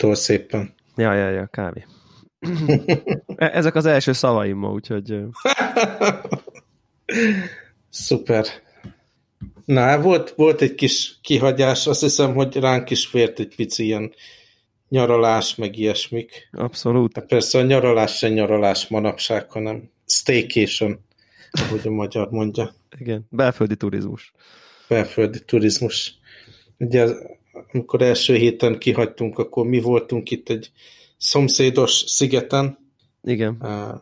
Bebútol szépen. Ja, ja, ja, kávé. E, ezek az első szavaim ma, úgyhogy... Szuper. Na, hát volt, volt egy kis kihagyás, azt hiszem, hogy ránk is fért egy pici ilyen nyaralás, meg ilyesmik. Abszolút. De persze a nyaralás se nyaralás manapság, hanem staycation, ahogy a magyar mondja. Igen, belföldi turizmus. Belföldi turizmus. Ugye amikor első héten kihagytunk, akkor mi voltunk itt egy szomszédos szigeten. Igen. Uh,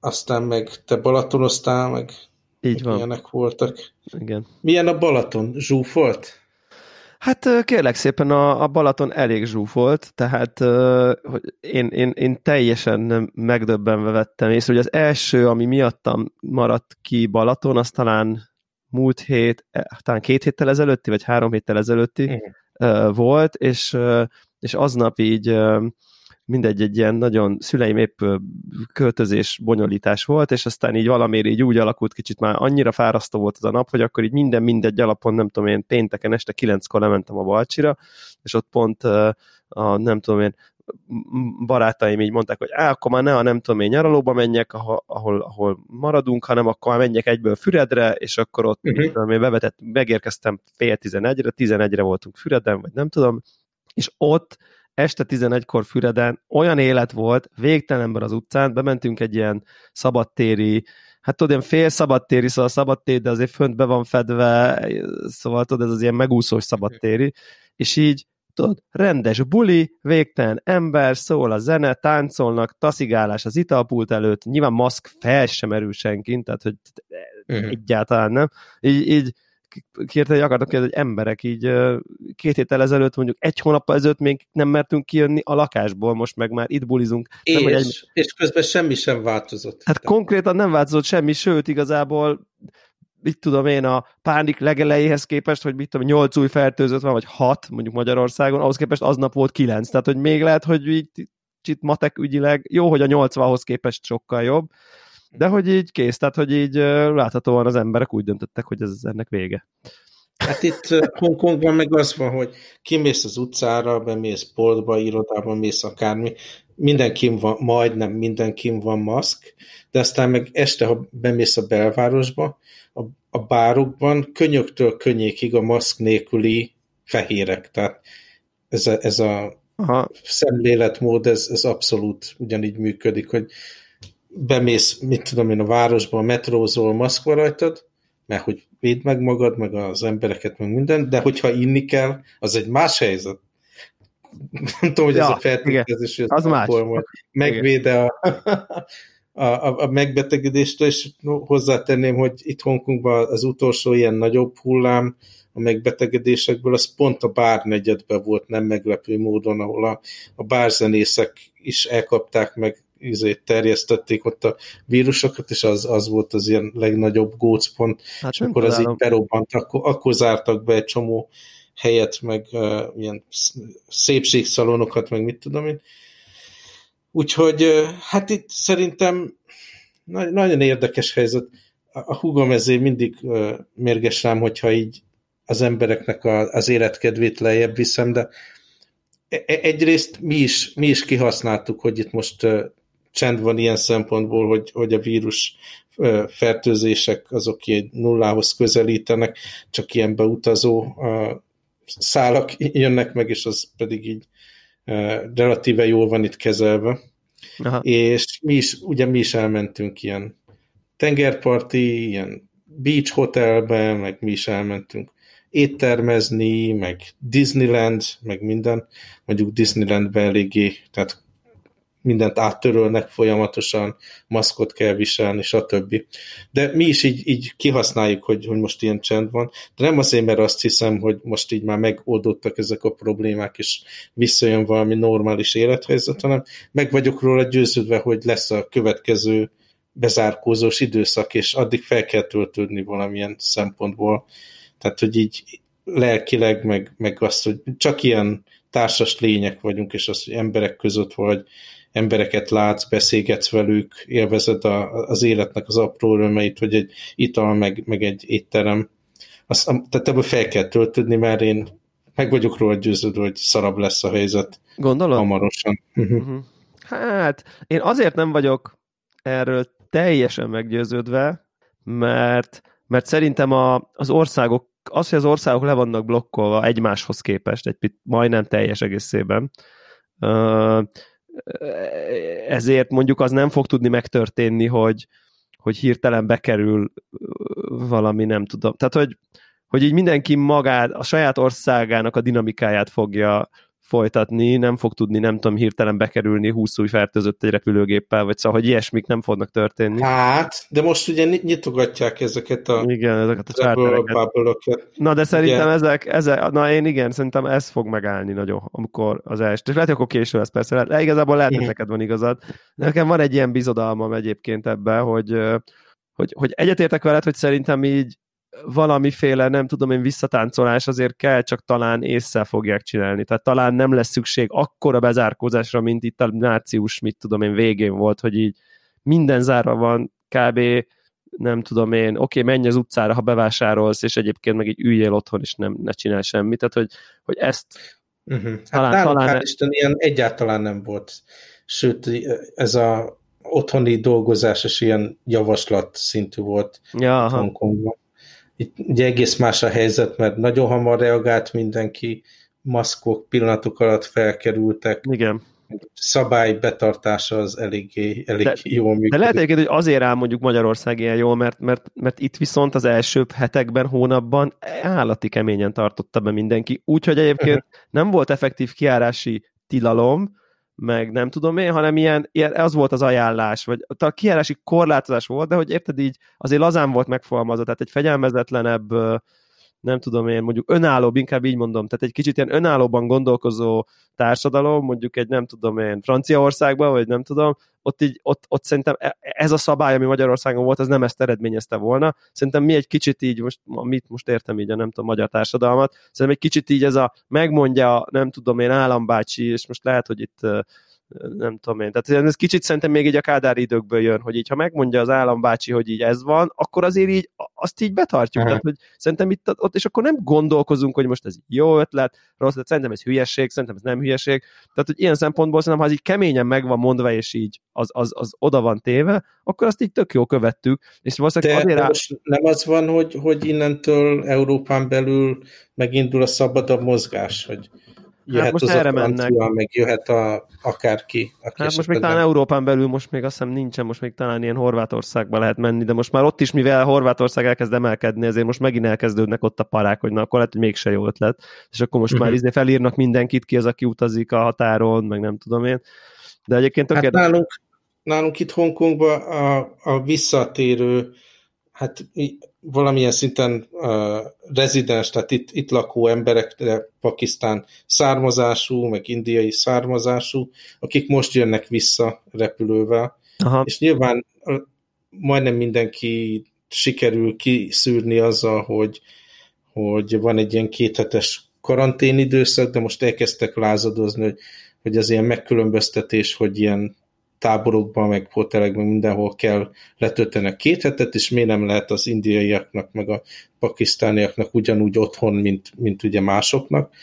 aztán meg te Balatonoztál, meg így van. Ilyenek voltak. Igen. Milyen a Balaton? Zsúfolt? Hát kérlek szépen a, a Balaton elég zsúfolt, tehát hogy én, én, én teljesen megdöbbenve vettem észre, hogy az első, ami miattam maradt ki Balaton, az talán múlt hét, eh, talán két héttel ezelőtti, vagy három héttel ezelőtti uh-huh. Volt, és, és aznap így mindegy, egy ilyen nagyon szüleim épp költözés, bonyolítás volt, és aztán így valamiért így úgy alakult kicsit már annyira fárasztó volt az a nap, hogy akkor így minden mindegy alapon, nem tudom én, pénteken este kilenckor lementem a Balcsira, és ott pont a, nem tudom én, barátaim így mondták, hogy á, akkor már ne a nem tudom én nyaralóba menjek, ahol, ahol, ahol maradunk, hanem akkor már menjek egyből Füredre, és akkor ott uh-huh. tudom én bevetett, megérkeztem fél tizenegyre, tizenegyre voltunk Füreden, vagy nem tudom, és ott este 11-kor Füreden olyan élet volt, végtelenben az utcán, bementünk egy ilyen szabadtéri, hát tudod, ilyen fél szabadtéri, szóval szabadtéri, de azért fönt be van fedve, szóval tudod, ez az ilyen megúszós szabadtéri, és így tudod, rendes buli, végtelen ember, szól a zene, táncolnak, taszigálás az italpult előtt, nyilván maszk fel sem erül senkin, tehát hogy uh-huh. egyáltalán nem. Így, így kérte, hogy akartak kérdezni, hogy emberek így két héttel ezelőtt, mondjuk egy hónappal ezelőtt még nem mertünk kijönni a lakásból, most meg már itt bulizunk. És, nem, egy... és közben semmi sem változott. Hát konkrétan nem változott semmi, sőt igazából mit tudom én, a pánik legelejéhez képest, hogy mit tudom, 8 új fertőzött van, vagy 6 mondjuk Magyarországon, ahhoz képest aznap volt 9, tehát hogy még lehet, hogy így kicsit matek ügyileg, jó, hogy a 80-hoz képest sokkal jobb, de hogy így kész, tehát hogy így láthatóan az emberek úgy döntöttek, hogy ez ennek vége. Hát itt Hongkongban meg az van, hogy kimész az utcára, bemész boltba, irodában mész akármi, mindenkin van, majdnem mindenkin van maszk, de aztán meg este, ha bemész a belvárosba, a, a bárokban könyöktől könnyékig a maszk nélküli fehérek, tehát ez a, ez a Aha. szemléletmód, ez, ez abszolút ugyanígy működik, hogy bemész, mit tudom én, a városba, metrózol, maszk van rajtad, mert hogy védd meg magad, meg az embereket, meg minden, de hogyha inni kell, az egy más helyzet. Nem tudom, hogy ja, ez a feltételezés, hogy az más. Majd megvéde a, a, a, a megbetegedést, és hozzátenném, hogy itt Hongkongban az utolsó ilyen nagyobb hullám a megbetegedésekből, az pont a bárnegyedben volt, nem meglepő módon, ahol a, a bárzenészek is elkapták meg izét terjesztették ott a vírusokat, és az, az volt az ilyen legnagyobb gócpont, hát és akkor az így berobbant, akkor, akkor zártak be egy csomó helyet, meg uh, ilyen szépségszalonokat, meg mit tudom én. Úgyhogy uh, hát itt szerintem na- nagyon érdekes helyzet. A húgom ezért mindig uh, mérges rám, hogyha így az embereknek a, az életkedvét lejjebb viszem, de e-, e-, egyrészt mi is, mi is kihasználtuk, hogy itt most csend van ilyen szempontból, hogy, hogy a vírus fertőzések azok egy nullához közelítenek, csak ilyen beutazó szálak jönnek meg, és az pedig így relatíve jól van itt kezelve. Aha. És mi is, ugye mi is elmentünk ilyen tengerparti, ilyen beach hotelbe, meg mi is elmentünk éttermezni, meg Disneyland, meg minden. Mondjuk Disneylandben eléggé, tehát mindent áttörölnek folyamatosan, maszkot kell viselni, stb. De mi is így, így kihasználjuk, hogy, hogy most ilyen csend van, de nem azért, mert azt hiszem, hogy most így már megoldottak ezek a problémák, és visszajön valami normális élethelyzet, hanem meg vagyok róla győződve, hogy lesz a következő bezárkózós időszak, és addig fel kell töltődni valamilyen szempontból. Tehát, hogy így lelkileg, meg, meg azt, hogy csak ilyen társas lények vagyunk, és az, hogy emberek között vagy, embereket látsz, beszélgetsz velük, élvezed a, az életnek az apró örömeit, hogy egy ital, meg, meg egy étterem. Azt, tehát ebből fel kell töltődni, mert én meg vagyok róla győződve, hogy szarabb lesz a helyzet. Gondolod? Hamarosan. Uh-huh. Hát, én azért nem vagyok erről teljesen meggyőződve, mert, mert szerintem a, az országok, az, hogy az országok le vannak blokkolva egymáshoz képest, egy majdnem teljes egészében, ezért mondjuk az nem fog tudni megtörténni, hogy, hogy hirtelen bekerül valami, nem tudom. Tehát, hogy, hogy így mindenki magát, a saját országának a dinamikáját fogja folytatni, nem fog tudni, nem tudom, hirtelen bekerülni 20 új fertőzött egy repülőgéppel, vagy szóval, hogy ilyesmik nem fognak történni. Hát, de most ugye nyitogatják ezeket a igen, ezeket a csártereket. Na, de szerintem igen. ezek, ezek, na én igen, szerintem ez fog megállni nagyon, amikor az első. És lehet, hogy akkor késő lesz persze, lehet, de igazából lehet, hogy neked van igazad. Nekem van egy ilyen bizodalmam egyébként ebben, hogy, hogy, hogy egyetértek veled, hogy szerintem így valamiféle, nem tudom én, visszatáncolás azért kell, csak talán észre fogják csinálni. Tehát talán nem lesz szükség akkora bezárkózásra, mint itt a március, mit tudom én, végén volt, hogy így minden zárva van, kb. nem tudom én, oké, okay, menj az utcára, ha bevásárolsz, és egyébként meg így üljél otthon, és nem, ne csinálj semmit. Tehát, hogy, hogy ezt uh-huh. hát talán, nálunk, talán... Hát Isten, ilyen egyáltalán nem volt. Sőt, ez a otthoni dolgozásos ilyen javaslat szintű volt ja, Hongkongban. Itt ugye egész más a helyzet, mert nagyon hamar reagált mindenki, maszkok pillanatok alatt felkerültek. Igen. Szabály betartása az eléggé, elég de, jól működik. De lehet egyébként, hogy azért áll mondjuk Magyarország ilyen jól, mert, mert, mert itt viszont az első hetekben, hónapban állati keményen tartotta be mindenki. Úgyhogy egyébként nem volt effektív kiárási tilalom, meg nem tudom én, hanem ilyen, ilyen az volt az ajánlás, vagy a kijárási korlátozás volt, de hogy érted így, azért lazán volt megfogalmazva, tehát egy fegyelmezetlenebb, nem tudom én, mondjuk önállóbb, inkább így mondom, tehát egy kicsit ilyen önállóban gondolkozó társadalom, mondjuk egy nem tudom én Franciaországban, vagy nem tudom, ott, így, ott, ott szerintem e, ez a szabály, ami Magyarországon volt, az nem ezt eredményezte volna. Szerintem mi egy kicsit így, most, mit most értem így a nem tudom, magyar társadalmat, szerintem egy kicsit így ez a megmondja, nem tudom én, állambácsi, és most lehet, hogy itt nem tudom én. Tehát ez kicsit szerintem még így a kádári időkből jön, hogy így ha megmondja az állambácsi, hogy így ez van, akkor azért így azt így betartjuk. Tehát, hogy szerintem itt ott, és akkor nem gondolkozunk, hogy most ez jó ötlet, rossz, de szerintem ez hülyeség, szerintem ez nem hülyeség. Tehát, hogy ilyen szempontból szerintem, ha ez így keményen meg van mondva, és így az, az, az oda van téve, akkor azt így tök jó követtük. És de azért most nem az van, hogy, hogy innentől Európán belül megindul a szabadabb mozgás, hogy jöhet hát most az erre mennek. meg jöhet a, akárki. Aki hát most még talán Európán belül most még azt hiszem nincsen, most még talán ilyen Horvátországba lehet menni, de most már ott is, mivel Horvátország elkezd emelkedni, ezért most megint elkezdődnek ott a parák, hogy na akkor lehet, hogy mégse jó ötlet. És akkor most uh-huh. már mhm. izé felírnak mindenkit ki az, aki utazik a határon, meg nem tudom én. De egyébként hát nálunk, nálunk itt Hongkongban a, a visszatérő hát valamilyen szinten uh, rezidens, tehát itt, itt lakó emberek, Pakisztán származású, meg indiai származású, akik most jönnek vissza repülővel, Aha. és nyilván majdnem mindenki sikerül kiszűrni azzal, hogy, hogy van egy ilyen kéthetes karanténidőszak, de most elkezdtek lázadozni, hogy, hogy az ilyen megkülönböztetés, hogy ilyen táborokban, meg hotelekben mindenhol kell letölteni a két hetet, és miért nem lehet az indiaiaknak, meg a pakisztániaknak ugyanúgy otthon, mint, mint ugye másoknak.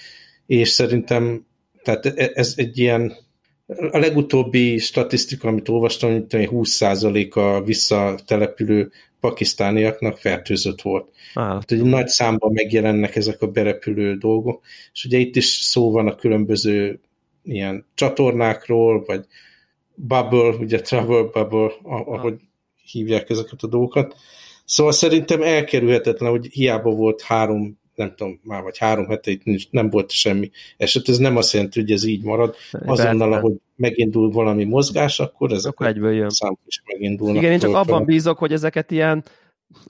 És szerintem tehát e, ez egy ilyen a legutóbbi statisztika, amit olvastam, mint 20% a visszatelepülő pakisztániaknak fertőzött volt. Hát, hogy nagy számban megjelennek ezek a berepülő dolgok, és ugye itt is szó van a különböző ilyen csatornákról, vagy bubble, ugye travel bubble, ahogy hívják ezeket a dolgokat. Szóval szerintem elkerülhetetlen, hogy hiába volt három, nem tudom, már vagy három hete itt nem volt semmi eset. Ez nem azt jelenti, hogy ez így marad. Azonnal, ahogy megindul valami mozgás, akkor ezek akkor egyből jön. számok is megindulnak. Igen, én csak abban bízok, hogy ezeket ilyen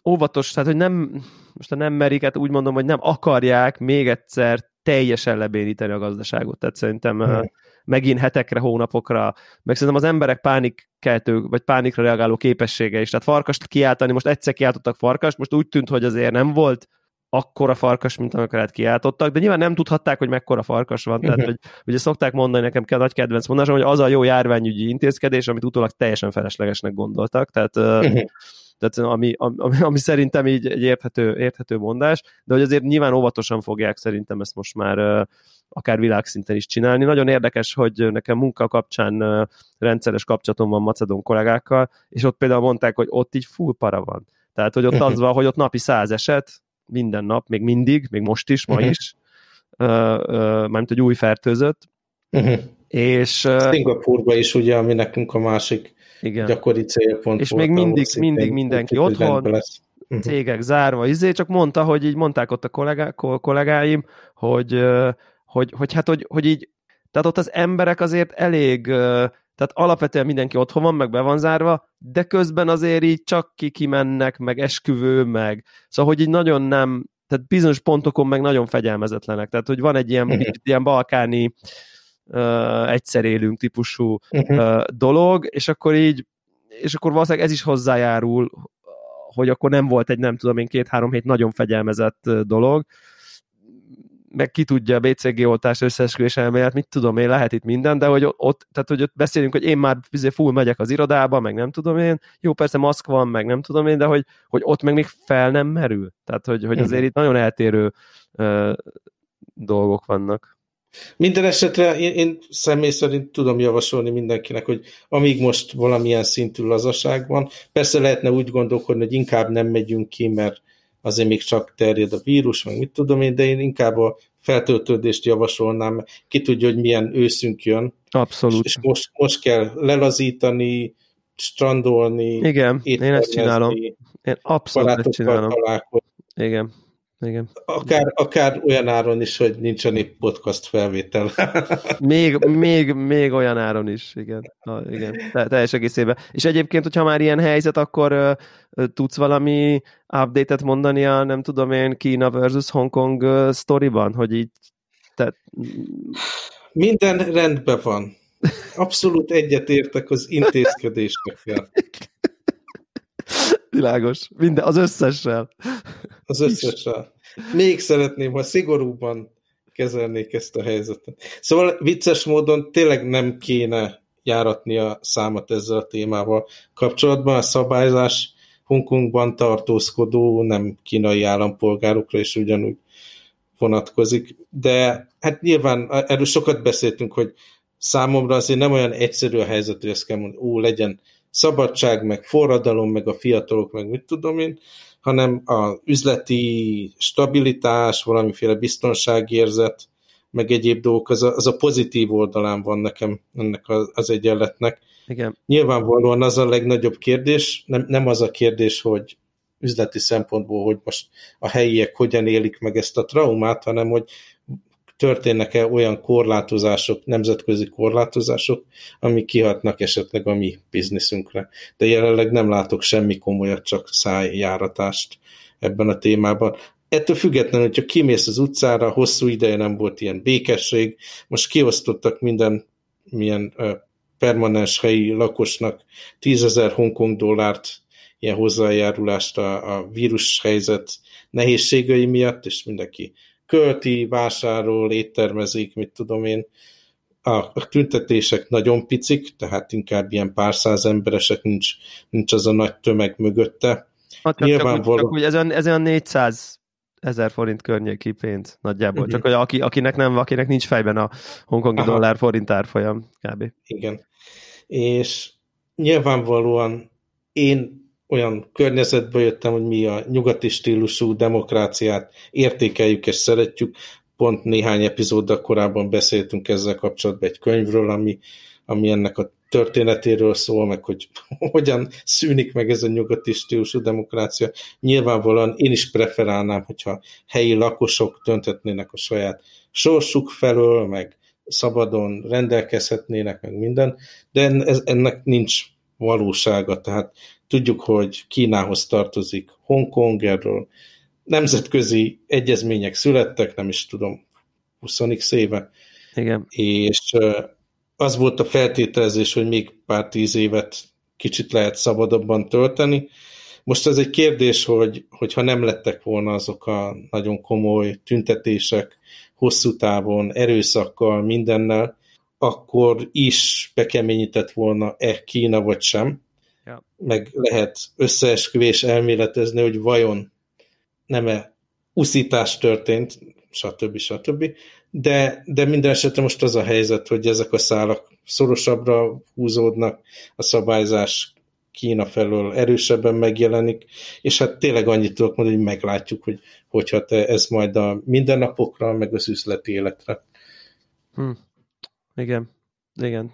óvatos, tehát hogy nem, most a nem merik, hát úgy mondom, hogy nem akarják még egyszer teljesen lebéníteni a gazdaságot. Tehát szerintem hmm megint hetekre, hónapokra, meg szerintem az emberek pánikkeltő, vagy pánikra reagáló képessége is. Tehát farkast kiáltani, most egyszer kiáltottak farkast, most úgy tűnt, hogy azért nem volt akkora farkas, mint amikor hát kiáltottak, de nyilván nem tudhatták, hogy mekkora farkas van. Tehát, uh-huh. hogy, ugye szokták mondani nekem kell nagy kedvenc mondásom, hogy az a jó járványügyi intézkedés, amit utólag teljesen feleslegesnek gondoltak. Tehát uh-huh. Tehát ami, ami, ami szerintem így egy érthető, érthető mondás, de hogy azért nyilván óvatosan fogják szerintem ezt most már akár világszinten is csinálni. Nagyon érdekes, hogy nekem munka kapcsán rendszeres kapcsolatom van macedon kollégákkal, és ott például mondták, hogy ott így full para van. Tehát, hogy ott az van, hogy ott napi száz eset, minden nap, még mindig, még most is, ma uh-huh. is, mármint, hogy új fertőzött, uh-huh. és... Uh, Szingapurba is ugye, ami nekünk a másik igen. gyakori célpont És volt, még mindig, mindig mindenki otthon, uh-huh. cégek zárva, izé, csak mondta, hogy így mondták ott a kollégá, kollégáim, hogy, hogy, hogy hát, hogy, hogy így, tehát ott az emberek azért elég tehát alapvetően mindenki otthon van, meg be van zárva, de közben azért így csak ki kimennek, meg esküvő, meg szóval, hogy így nagyon nem, tehát bizonyos pontokon meg nagyon fegyelmezetlenek. Tehát, hogy van egy ilyen, uh-huh. ilyen balkáni uh, egyszer élünk típusú uh-huh. uh, dolog, és akkor így, és akkor valószínűleg ez is hozzájárul, hogy akkor nem volt egy, nem tudom én, két-három hét nagyon fegyelmezett dolog, meg ki tudja a BCG oltás összeesküvés elmélet, mit tudom én, lehet itt minden, de hogy ott, tehát hogy ott beszélünk, hogy én már izé full megyek az irodába, meg nem tudom én, jó, persze maszk van, meg nem tudom én, de hogy, hogy ott meg még fel nem merül. Tehát, hogy, hogy azért itt nagyon eltérő uh, dolgok vannak. Minden esetre én, én személy szerint tudom javasolni mindenkinek, hogy amíg most valamilyen szintű lazaság van, persze lehetne úgy gondolkodni, hogy inkább nem megyünk ki, mert azért még csak terjed a vírus, meg mit tudom én, de én inkább a feltöltődést javasolnám, ki tudja, hogy milyen őszünk jön. Abszolút. És most, most kell lelazítani, strandolni, Igen, én ezt csinálom. Én abszolút ezt csinálom. Találkozni. Igen. Igen. Akár, akár olyan áron is, hogy nincsen épp podcast felvétel. még, még, még olyan áron is, igen. Na, igen. Te, teljes egészében. És egyébként, hogyha már ilyen helyzet, akkor uh, tudsz valami update-et mondani a, nem tudom én, Kína versus Hongkong uh, sztoriban, hogy így te... Minden rendben van. Abszolút egyetértek az intézkedésekkel. Világos. Minden, az összessel. Az összessel. Még szeretném, ha szigorúban kezelnék ezt a helyzetet. Szóval vicces módon tényleg nem kéne járatni a számat ezzel a témával kapcsolatban. A szabályzás Hongkongban tartózkodó, nem kínai állampolgárokra is ugyanúgy vonatkozik. De hát nyilván erről sokat beszéltünk, hogy számomra azért nem olyan egyszerű a helyzet, hogy ezt kell mondani, ó, legyen szabadság, meg forradalom, meg a fiatalok, meg mit tudom én, hanem a üzleti stabilitás, valamiféle biztonságérzet, meg egyéb dolgok, az a, az a pozitív oldalán van nekem ennek az, egyenletnek. Igen. Nyilvánvalóan az a legnagyobb kérdés, nem, nem az a kérdés, hogy üzleti szempontból, hogy most a helyiek hogyan élik meg ezt a traumát, hanem hogy történnek-e olyan korlátozások, nemzetközi korlátozások, amik kihatnak esetleg a mi bizniszünkre. De jelenleg nem látok semmi komolyat, csak szájjáratást ebben a témában. Ettől függetlenül, hogyha kimész az utcára, hosszú ideje nem volt ilyen békesség, most kiosztottak minden milyen permanens helyi lakosnak 10 Hongkong dollárt ilyen hozzájárulást a, a vírus helyzet nehézségei miatt, és mindenki költi, vásárol, éttermezik, mit tudom én. A, tüntetések nagyon picik, tehát inkább ilyen pár száz emberesek, nincs, nincs az a nagy tömeg mögötte. Hát csak, Nyilvánvaló... csak, csak, ez, olyan, ez olyan 400 ezer forint környéki pénz nagyjából, uh-huh. csak hogy aki, akinek nem, akinek nincs fejben a hongkongi Aha. dollár forint árfolyam kb. Igen. És nyilvánvalóan én olyan környezetből jöttem, hogy mi a nyugati stílusú demokráciát értékeljük és szeretjük. Pont néhány epizóddal korábban beszéltünk ezzel kapcsolatban egy könyvről, ami, ami ennek a történetéről szól, meg hogy hogyan szűnik meg ez a nyugati stílusú demokrácia. Nyilvánvalóan én is preferálnám, hogyha helyi lakosok dönthetnének a saját sorsuk felől, meg szabadon rendelkezhetnének, meg minden, de ennek nincs valósága, tehát Tudjuk, hogy Kínához tartozik Hongkong, erről nemzetközi egyezmények születtek, nem is tudom, 20 éve. Igen. És az volt a feltételezés, hogy még pár tíz évet kicsit lehet szabadabban tölteni. Most ez egy kérdés, hogy, hogyha nem lettek volna azok a nagyon komoly tüntetések hosszú távon, erőszakkal, mindennel, akkor is bekeményített volna-e Kína vagy sem. Meg lehet összeesküvés elméletezni, hogy vajon nem-e uszítás történt, stb. stb. De, de minden esetre most az a helyzet, hogy ezek a szálak szorosabbra húzódnak, a szabályzás Kína felől erősebben megjelenik, és hát tényleg annyit tudok mondani, hogy meglátjuk, hogy hogyha te ez majd a mindennapokra, meg az üzleti életre. Hm. Igen, igen.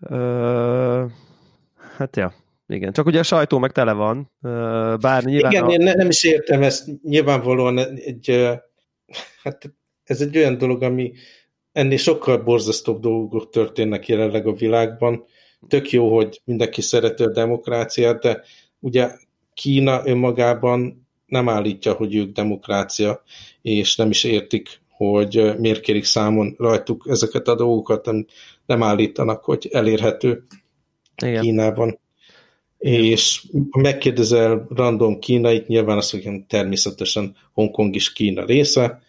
Ö, hát ja, igen. Csak ugye a sajtó meg tele van, bár nyilván... Igen, a... én nem is értem ezt, nyilvánvalóan egy, hát ez egy olyan dolog, ami ennél sokkal borzasztóbb dolgok történnek jelenleg a világban. Tök jó, hogy mindenki szereti a demokráciát, de ugye Kína önmagában nem állítja, hogy ők demokrácia, és nem is értik, hogy miért kérik számon rajtuk ezeket a dolgokat, nem, nem állítanak, hogy elérhető Igen. Kínában. És ha megkérdezel random kínait, nyilván azt mondja, természetesen Hongkong is Kína része,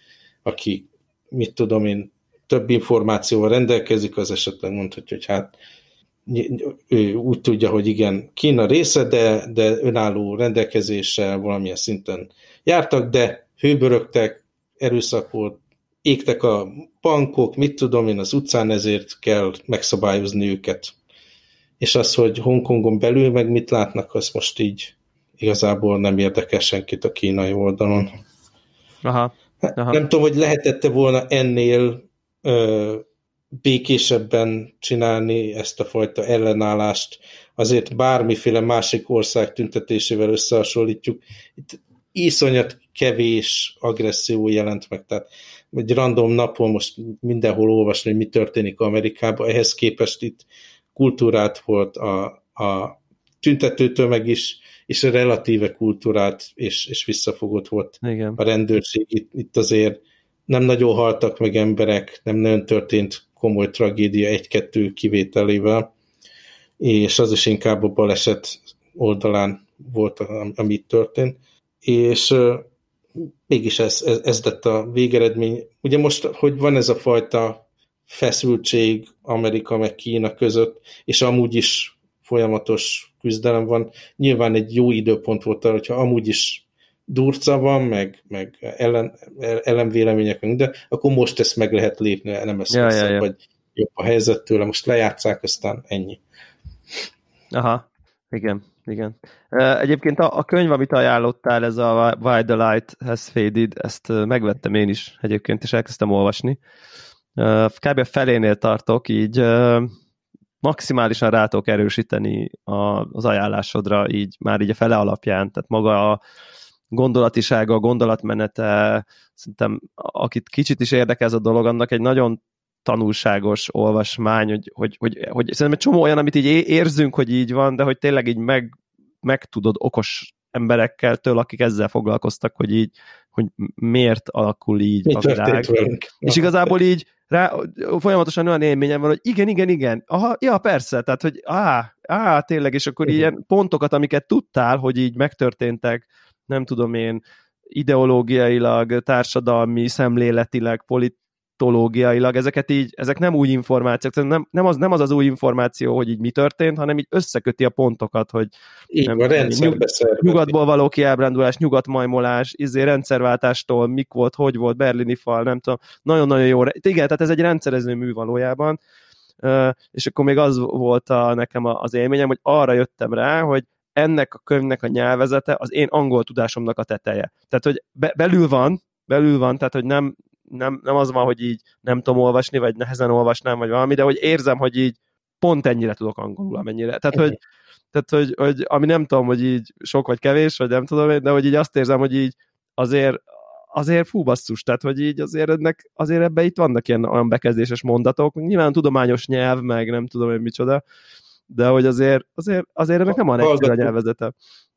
aki, mit tudom én, több információval rendelkezik, az esetleg mondhatja, hogy hát ő úgy tudja, hogy igen, Kína része, de, de önálló rendelkezéssel valamilyen szinten jártak, de hőbörögtek, erőszak volt, égtek a bankok, mit tudom én, az utcán, ezért kell megszabályozni őket. És az, hogy Hongkongon belül meg mit látnak, az most így igazából nem érdekel senkit a kínai oldalon. Aha. Aha. Nem tudom, hogy lehetette volna ennél ö, békésebben csinálni ezt a fajta ellenállást, azért bármiféle másik ország tüntetésével összehasonlítjuk. Itt iszonyat kevés agresszió jelent meg, tehát egy random napon most mindenhol olvasni, hogy mi történik Amerikában, ehhez képest itt kultúrát volt a, a tüntetőtömeg is, és a relatíve kultúrát és, és visszafogott volt Igen. a rendőrség. Itt, itt azért nem nagyon haltak meg emberek, nem nagyon történt komoly tragédia egy-kettő kivételével, és az is inkább a baleset oldalán volt, amit történt. És mégis ez, ez, ez lett a végeredmény. Ugye most, hogy van ez a fajta feszültség Amerika meg Kína között, és amúgy is folyamatos küzdelem van, nyilván egy jó időpont volt arra, hogyha amúgy is durca van, meg, meg ellen, ellenvélemények, de akkor most ezt meg lehet lépni, nem ezt ja, ja, ja. vagy jobb a helyzet tőle, most lejátszák, aztán ennyi. Aha, igen, igen. Egyébként a, a könyv, amit ajánlottál, ez a Why the Light Has Faded, ezt megvettem én is egyébként, és elkezdtem olvasni. Kb. a felénél tartok, így maximálisan rá tudok erősíteni az ajánlásodra, így már így a fele alapján, tehát maga a gondolatisága, a gondolatmenete, szerintem akit kicsit is érdekel ez a dolog, annak egy nagyon tanulságos olvasmány, hogy, hogy, hogy, hogy szerintem egy csomó olyan, amit így érzünk, hogy így van, de hogy tényleg így meg, meg tudod okos emberekkel től, akik ezzel foglalkoztak, hogy így, hogy miért alakul így Mi a világ. És igazából így rá, folyamatosan olyan élményem van, hogy igen, igen, igen, aha, ja, persze, tehát, hogy á, á, tényleg, és akkor uh-huh. ilyen pontokat, amiket tudtál, hogy így megtörténtek, nem tudom én, ideológiailag, társadalmi, szemléletileg, polit, tológiailag, ezeket így, ezek nem új információk, nem, nem, az, nem az az új információ, hogy így mi történt, hanem így összeköti a pontokat, hogy így nem, van, nyug, nyugatból való kiábrándulás, nyugatmajmolás, izé rendszerváltástól, mik volt, hogy volt, berlini fal, nem tudom, nagyon-nagyon jó. Igen, tehát ez egy rendszerező mű valójában, és akkor még az volt a, nekem az élményem, hogy arra jöttem rá, hogy ennek a könyvnek a nyelvezete az én angol tudásomnak a teteje. Tehát, hogy be, belül van, belül van, tehát, hogy nem, nem, nem az van, hogy így nem tudom olvasni, vagy nehezen olvasnám, vagy valami, de hogy érzem, hogy így pont ennyire tudok angolul, amennyire. Tehát, hogy, tehát hogy, hogy ami nem tudom, hogy így sok vagy kevés, vagy nem tudom, de hogy így azt érzem, hogy így azért azért fú basszus, tehát hogy így azért ennek, azért ebbe itt vannak ilyen olyan bekezdéses mondatok, nyilván tudományos nyelv, meg nem tudom én micsoda, de hogy azért, azért, azért ennek nem van egyszerű a nyelvezete.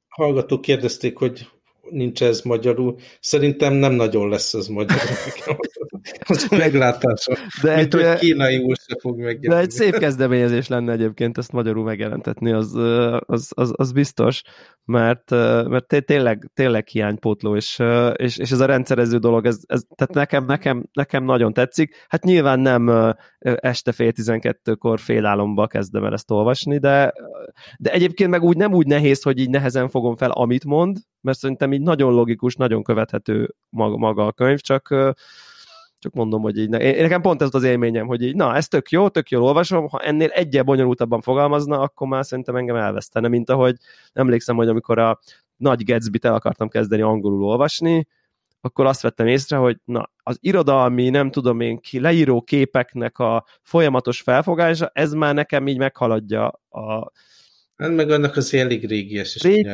Hallgatók kérdezték, hogy nincs ez magyarul. Szerintem nem nagyon lesz ez magyarul. az a meglátása. De Mint egy, hogy kínai se fog megjelenni. De egy szép kezdeményezés lenne egyébként ezt magyarul megjelentetni, az, az, az, az biztos, mert, mert tényleg, tényleg hiánypótló, és, és, és ez a rendszerező dolog, ez, ez, tehát nekem, nekem, nekem nagyon tetszik. Hát nyilván nem este fél tizenkettőkor félálomba kezdem el ezt olvasni, de, de egyébként meg úgy nem úgy nehéz, hogy így nehezen fogom fel, amit mond, mert szerintem így nagyon logikus, nagyon követhető maga, maga a könyv, csak csak mondom, hogy így, én, nekem pont ez az élményem, hogy így, na, ez tök jó, tök jól olvasom, ha ennél egyel bonyolultabban fogalmazna, akkor már szerintem engem elvesztene, mint ahogy emlékszem, hogy amikor a nagy Gatsby-t el akartam kezdeni angolul olvasni, akkor azt vettem észre, hogy na, az irodalmi, nem tudom én ki, leíró képeknek a folyamatos felfogása, ez már nekem így meghaladja a, Hát meg annak az elég régies is Rég,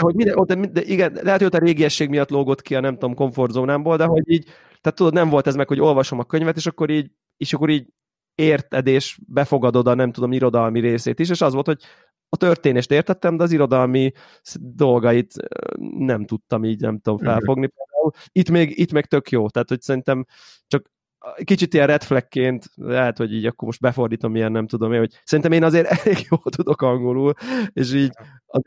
hogy minden, de, de igen, lehet, hogy ott a régiesség miatt lógott ki a nem tudom, komfortzónámból, de hogy így, tehát tudod, nem volt ez meg, hogy olvasom a könyvet, és akkor így, és akkor így érted, és befogadod a nem tudom, irodalmi részét is, és az volt, hogy a történést értettem, de az irodalmi dolgait nem tudtam így, nem tudom mhm. felfogni. Itt még, itt még tök jó, tehát hogy szerintem csak kicsit ilyen red flagként, lehet, hogy így akkor most befordítom ilyen, nem tudom én, hogy szerintem én azért elég jól tudok angolul, és így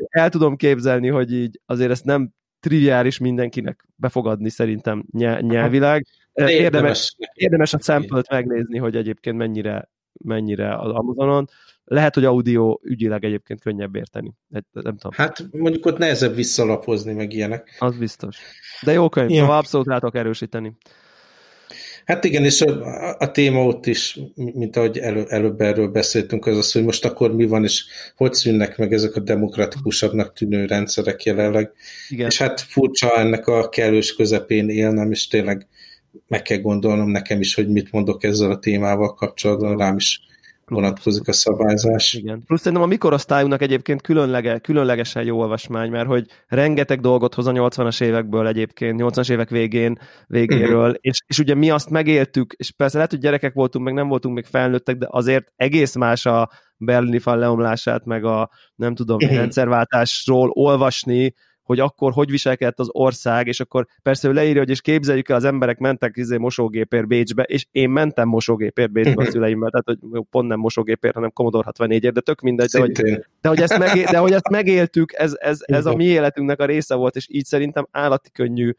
el tudom képzelni, hogy így azért ezt nem triviális mindenkinek befogadni szerintem nyelvileg. Érdemes, érdemes a sample megnézni, hogy egyébként mennyire, mennyire az Amazonon. Lehet, hogy audio ügyileg egyébként könnyebb érteni. Nem tudom. Hát mondjuk ott nehezebb visszalapozni, meg ilyenek. Az biztos. De jó könyv, ja. szóval abszolút rátok erősíteni. Hát igen, és a, a téma ott is, mint ahogy elő, előbb erről beszéltünk, az az, hogy most akkor mi van, és hogy szűnnek meg ezek a demokratikusabbnak tűnő rendszerek jelenleg. Igen. És hát furcsa ennek a kellős közepén élnem, és tényleg meg kell gondolnom nekem is, hogy mit mondok ezzel a témával kapcsolatban, rám is vonatkozik a szabályzás. Igen. Plusz szerintem a mikorosztályunknak egyébként különlege, különlegesen jó olvasmány, mert hogy rengeteg dolgot hoz a 80-as évekből egyébként, 80-as évek végén, végéről, uh-huh. és, és ugye mi azt megéltük, és persze lehet, hogy gyerekek voltunk, meg nem voltunk még felnőttek, de azért egész más a berlini fal leomlását, meg a nem tudom, uh-huh. rendszerváltásról olvasni, hogy akkor hogy viselkedett az ország, és akkor persze ő leírja, hogy és képzeljük el, az emberek mentek izé mosógépért Bécsbe, és én mentem mosógépért Bécsbe a szüleimmel, tehát hogy pont nem mosógépért, hanem Commodore 64 de tök mindegy, de hogy, de hogy, ezt, megél, de hogy ezt megéltük, ez, ez, ez a mi életünknek a része volt, és így szerintem állati könnyű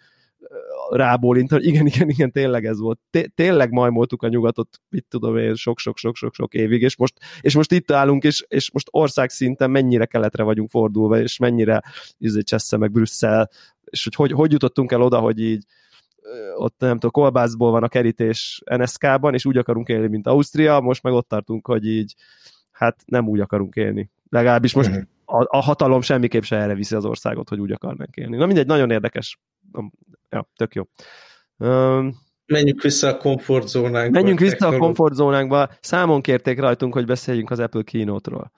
rábólint, hogy igen, igen, igen, tényleg ez volt. Tényleg majmoltuk a nyugatot, mit tudom én, sok-sok-sok-sok évig, és most, és most itt állunk, és, és most ország szinten mennyire keletre vagyunk fordulva, és mennyire izé Csessze meg Brüsszel, és hogy, hogy hogy jutottunk el oda, hogy így ott nem tudom, kolbászból van a kerítés NSK-ban, és úgy akarunk élni, mint Ausztria, most meg ott tartunk, hogy így hát nem úgy akarunk élni. Legalábbis most mhm. a, a hatalom semmiképp se erre viszi az országot, hogy úgy akarnánk élni. Na mindegy, nagyon érdekes ja, tök jó. Um, Menjünk vissza a komfortzónánkba. Menjünk vissza a komfortzónánkba. Számon kérték rajtunk, hogy beszéljünk az Apple keynote-ról.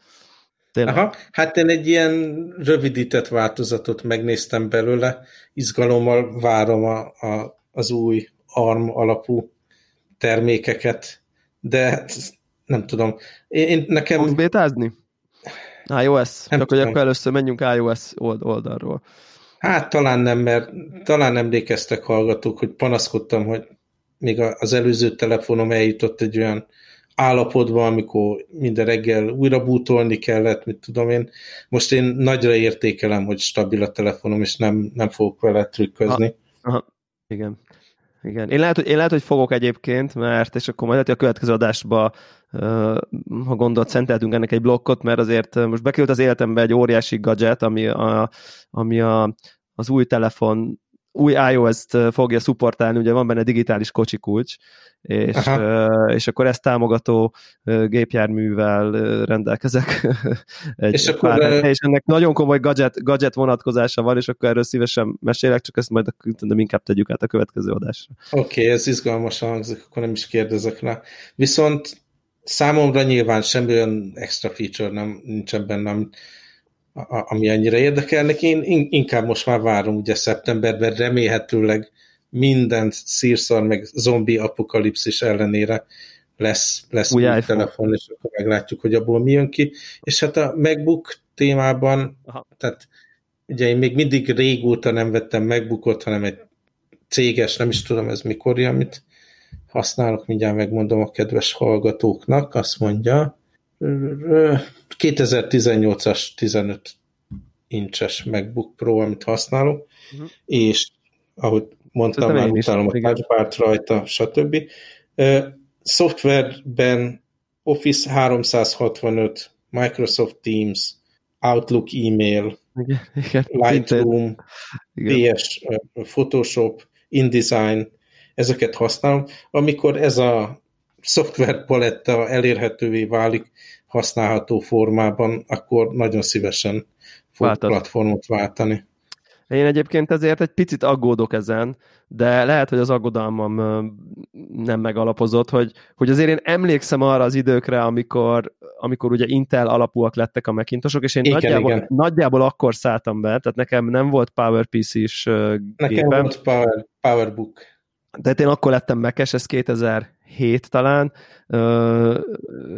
Aha, hát én egy ilyen rövidített változatot megnéztem belőle, izgalommal várom a, a, az új ARM alapú termékeket, de nem tudom. Én, én nekem... Fogsz bétázni? iOS? Nem Csak tudom. hogy akkor először menjünk iOS oldalról. Hát talán nem, mert talán emlékeztek hallgatók, hogy panaszkodtam, hogy még az előző telefonom eljutott egy olyan állapotba, amikor minden reggel újra bútolni kellett, mit tudom én. Most én nagyra értékelem, hogy stabil a telefonom, és nem, nem fogok vele trükközni. Aha, aha, igen. Igen. Én lehet, hogy, én lehet, hogy fogok egyébként, mert és akkor majd a következő adásba ha gondolt, szenteltünk ennek egy blokkot, mert azért most bekerült az életembe egy óriási gadget, ami, a, ami a, az új telefon új iOS-t fogja szupportálni, ugye van benne digitális kocsi kulcs, és, és akkor ezt támogató gépjárművel rendelkezek. egy és, akkor, pár, és ennek nagyon komoly gadget, gadget vonatkozása van, és akkor erről szívesen mesélek, csak ezt majd de inkább tegyük át a következő adásra. Oké, okay, ez izgalmasan hangzik, akkor nem is kérdezek rá. Viszont Számomra nyilván semmi olyan extra feature nem, nincsen bennem, ami annyira érdekelnek. Én inkább most már várom ugye szeptemberben, remélhetőleg minden szírszar meg zombi apokalipszis ellenére lesz, lesz új, új telefon, és akkor meglátjuk, hogy abból mi jön ki. És hát a MacBook témában, Aha. tehát ugye én még mindig régóta nem vettem megbukott, hanem egy céges, nem is tudom ez mikor, amit használok, mindjárt megmondom a kedves hallgatóknak, azt mondja, 2018-as 15 incses MacBook Pro, amit használok, uh-huh. és ahogy mondtam, már utálom a touchbar rajta, stb. Szoftverben Office 365, Microsoft Teams, Outlook e-mail, igen, igen, Lightroom, igen. PS, Photoshop, InDesign, ezeket használom. Amikor ez a szoftver paletta elérhetővé válik használható formában, akkor nagyon szívesen fog Váltad. platformot váltani. Én egyébként ezért egy picit aggódok ezen, de lehet, hogy az aggodalmam nem megalapozott, hogy, hogy azért én emlékszem arra az időkre, amikor, amikor ugye Intel alapúak lettek a Macintosok, és én igen, nagyjából, igen. nagyjából akkor szálltam be, tehát nekem nem volt PowerPC-s Nekem gépem. volt Power, PowerBook. Tehát én akkor lettem mekes, ez 2007 talán, uh,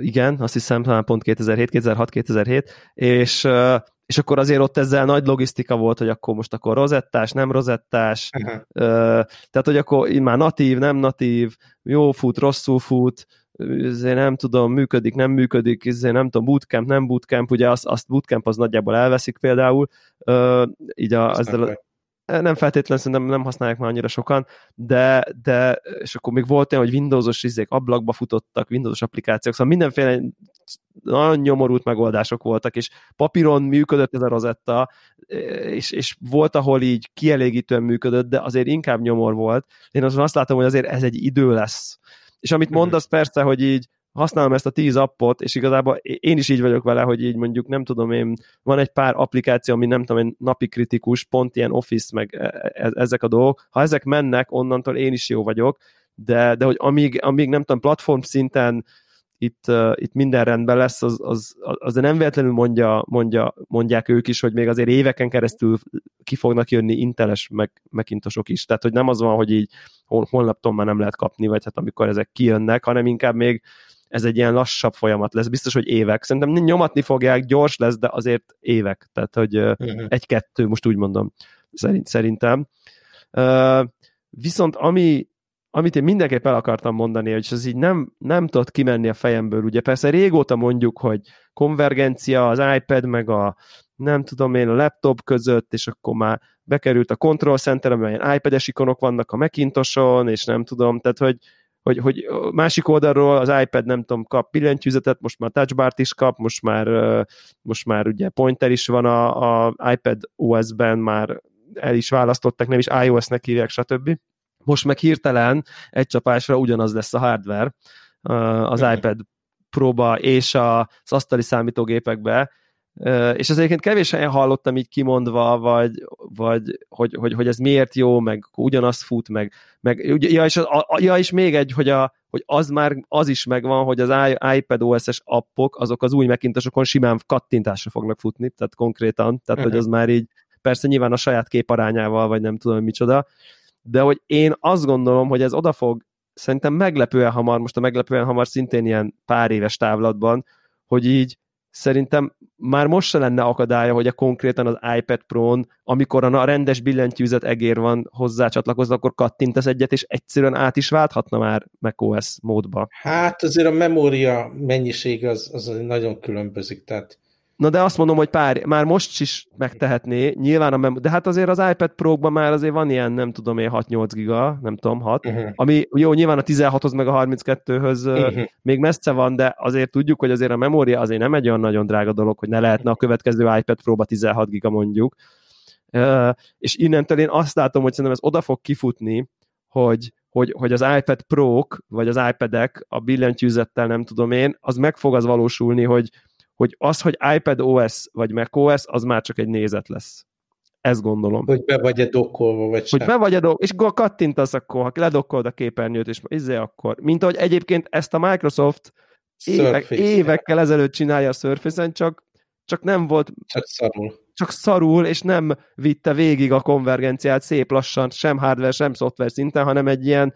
igen, azt hiszem talán pont 2007, 2006, 2007, és uh, és akkor azért ott ezzel nagy logisztika volt, hogy akkor most akkor rozettás, nem rozettás, uh-huh. tehát hogy akkor már natív, nem natív, jó fut, rosszul fut, ezért nem tudom, működik, nem működik, ezért nem tudom, bootcamp, nem bootcamp, ugye azt, azt bootcamp az nagyjából elveszik például, így a, ezzel a, nem feltétlenül szerintem nem használják már annyira sokan, de, de és akkor még volt olyan, hogy Windowsos izék ablakba futottak, Windowsos applikációk, szóval mindenféle nagyon nyomorult megoldások voltak, és papíron működött ez a rozetta, és, és volt, ahol így kielégítően működött, de azért inkább nyomor volt. Én azon azt látom, hogy azért ez egy idő lesz. És amit mhm. mondasz persze, hogy így használom ezt a tíz appot, és igazából én is így vagyok vele, hogy így mondjuk nem tudom én, van egy pár applikáció, ami nem tudom én napi kritikus, pont ilyen Office, meg e, e, ezek a dolgok. Ha ezek mennek, onnantól én is jó vagyok, de, de hogy amíg, amíg nem tudom, platform szinten itt, uh, itt minden rendben lesz, az, az, az nem véletlenül mondja, mondja, mondják ők is, hogy még azért éveken keresztül ki fognak jönni inteles meg, megintosok is. Tehát, hogy nem az van, hogy így hol, holnaptól már nem lehet kapni, vagy hát amikor ezek kijönnek, hanem inkább még ez egy ilyen lassabb folyamat lesz, biztos, hogy évek. Szerintem nyomatni fogják, gyors lesz, de azért évek. Tehát, hogy uh-huh. egy-kettő, most úgy mondom, szerint, szerintem. Uh, viszont ami, amit én mindenképp el akartam mondani, hogy ez így nem, nem tudott kimenni a fejemből. Ugye persze régóta mondjuk, hogy konvergencia az iPad meg a nem tudom én, a laptop között, és akkor már bekerült a Control Center, amelyen iPad-es ikonok vannak a Macintoson, és nem tudom, tehát hogy hogy, hogy másik oldalról az iPad nem tudom, kap billentyűzetet, most már touchbart is kap, most már, most már ugye pointer is van a, a iPad OS-ben, már el is választották, nem is iOS-nek hívják, stb. Most meg hirtelen egy csapásra ugyanaz lesz a hardware az iPad próba és az asztali számítógépekbe, és ez egyébként kevés helyen hallottam így kimondva, vagy, vagy hogy, hogy, hogy ez miért jó, meg ugyanazt fut, meg, meg ja, és, az, a, ja, és még egy, hogy, a, hogy az már az is megvan, hogy az iPad OS-es appok, azok az új megintosokon simán kattintásra fognak futni, tehát konkrétan, tehát uh-huh. hogy az már így, persze nyilván a saját képarányával, vagy nem tudom micsoda, de hogy én azt gondolom, hogy ez oda fog szerintem meglepően hamar, most a meglepően hamar szintén ilyen pár éves távlatban, hogy így szerintem már most se lenne akadálya, hogy a konkrétan az iPad Pro-n, amikor a rendes billentyűzet egér van hozzá csatlakozva, akkor kattintasz egyet, és egyszerűen át is válthatna már macOS módba. Hát azért a memória mennyiség az, az nagyon különbözik, tehát Na de azt mondom, hogy pár, már most is megtehetné, nyilván a mem- de hát azért az iPad Pro-ban már azért van ilyen, nem tudom én, 6-8 giga, nem tudom, 6, uh-huh. ami jó, nyilván a 16-hoz meg a 32-höz uh-huh. még messze van, de azért tudjuk, hogy azért a memória azért nem egy olyan nagyon drága dolog, hogy ne lehetne a következő iPad Pro-ba 16 giga mondjuk. Uh, és innentől én azt látom, hogy szerintem ez oda fog kifutni, hogy, hogy, hogy az iPad Pro-k, vagy az iPad-ek a billentyűzettel, nem tudom én, az meg fog az valósulni, hogy, hogy az, hogy iPad OS vagy Mac OS, az már csak egy nézet lesz. Ezt gondolom. Hogy be vagy-e dokkolva, vagy Hogy sem. be vagy-e dokkolva, és kattintasz akkor, ha ledokkolod a képernyőt, és izé akkor. Mint ahogy egyébként ezt a Microsoft évek, évekkel ezelőtt csinálja a Surface-en, csak, csak nem volt... Csak szarul. Csak szarul, és nem vitte végig a konvergenciát szép lassan, sem hardware, sem szoftver szinten, hanem egy ilyen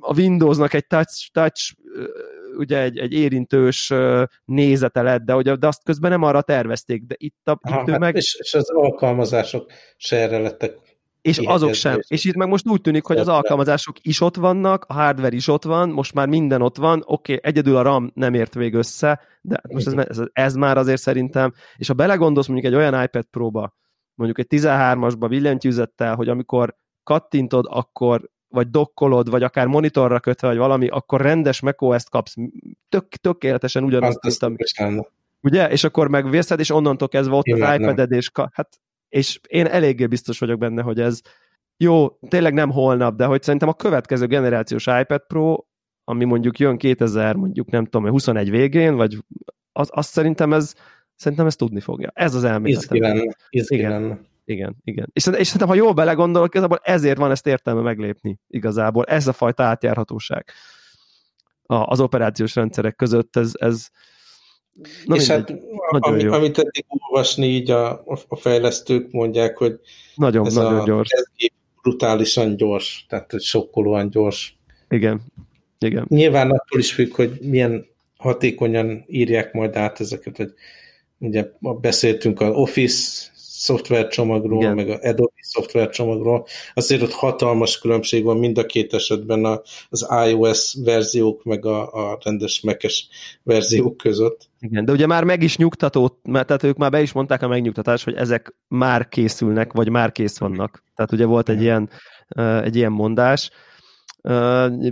a Windowsnak egy touch, touch ugye egy, egy érintős nézete lett, de, ugye, de azt közben nem arra tervezték, de itt, a, Aha, itt hát meg... és, és az alkalmazások se erre lettek És azok sem. És itt meg most úgy tűnik, hogy az alkalmazások is ott vannak, a hardware is ott van, most már minden ott van, oké, okay, egyedül a RAM nem ért még össze, de most ez, ez, ez már azért szerintem, és ha belegondolsz mondjuk egy olyan iPad Pro-ba, mondjuk egy 13-asba billentyűzettel, hogy amikor kattintod, akkor vagy dokkolod, vagy akár monitorra kötve, vagy valami, akkor rendes macOS-t kapsz, tök, tökéletesen ugyanazt, mint ami... Ugye? És akkor megvészed, és onnantól kezdve ott Én az iPad-ed, és, hát, és én eléggé biztos vagyok benne, hogy ez jó, tényleg nem holnap, de hogy szerintem a következő generációs iPad Pro, ami mondjuk jön 2000, mondjuk nem tudom, 21 végén, vagy az, azt szerintem ez szerintem ezt tudni fogja. Ez az elméletem. Izgi lenne. Izgi igen. lenne. Igen, igen. És, és szerintem, ha jól belegondolok, igazából ezért van ezt értelme meglépni igazából. Ez a fajta átjárhatóság a, az operációs rendszerek között, ez, ez Na és mindegy, hát, ami, jó. amit eddig olvasni, így a, a fejlesztők mondják, hogy nagyon, ez nagyon a, gyors. Ez brutálisan gyors, tehát hogy sokkolóan gyors. Igen, igen. Nyilván attól is függ, hogy milyen hatékonyan írják majd át ezeket, hogy ugye beszéltünk az Office szoftvercsomagról, Igen. meg a Adobe szoftvercsomagról, azért ott hatalmas különbség van mind a két esetben a, az iOS verziók, meg a, a rendes mac verziók között. Igen, de ugye már meg is nyugtató, mert tehát ők már be is mondták a megnyugtatást, hogy ezek már készülnek, vagy már kész vannak. Tehát ugye volt egy ilyen, egy ilyen mondás,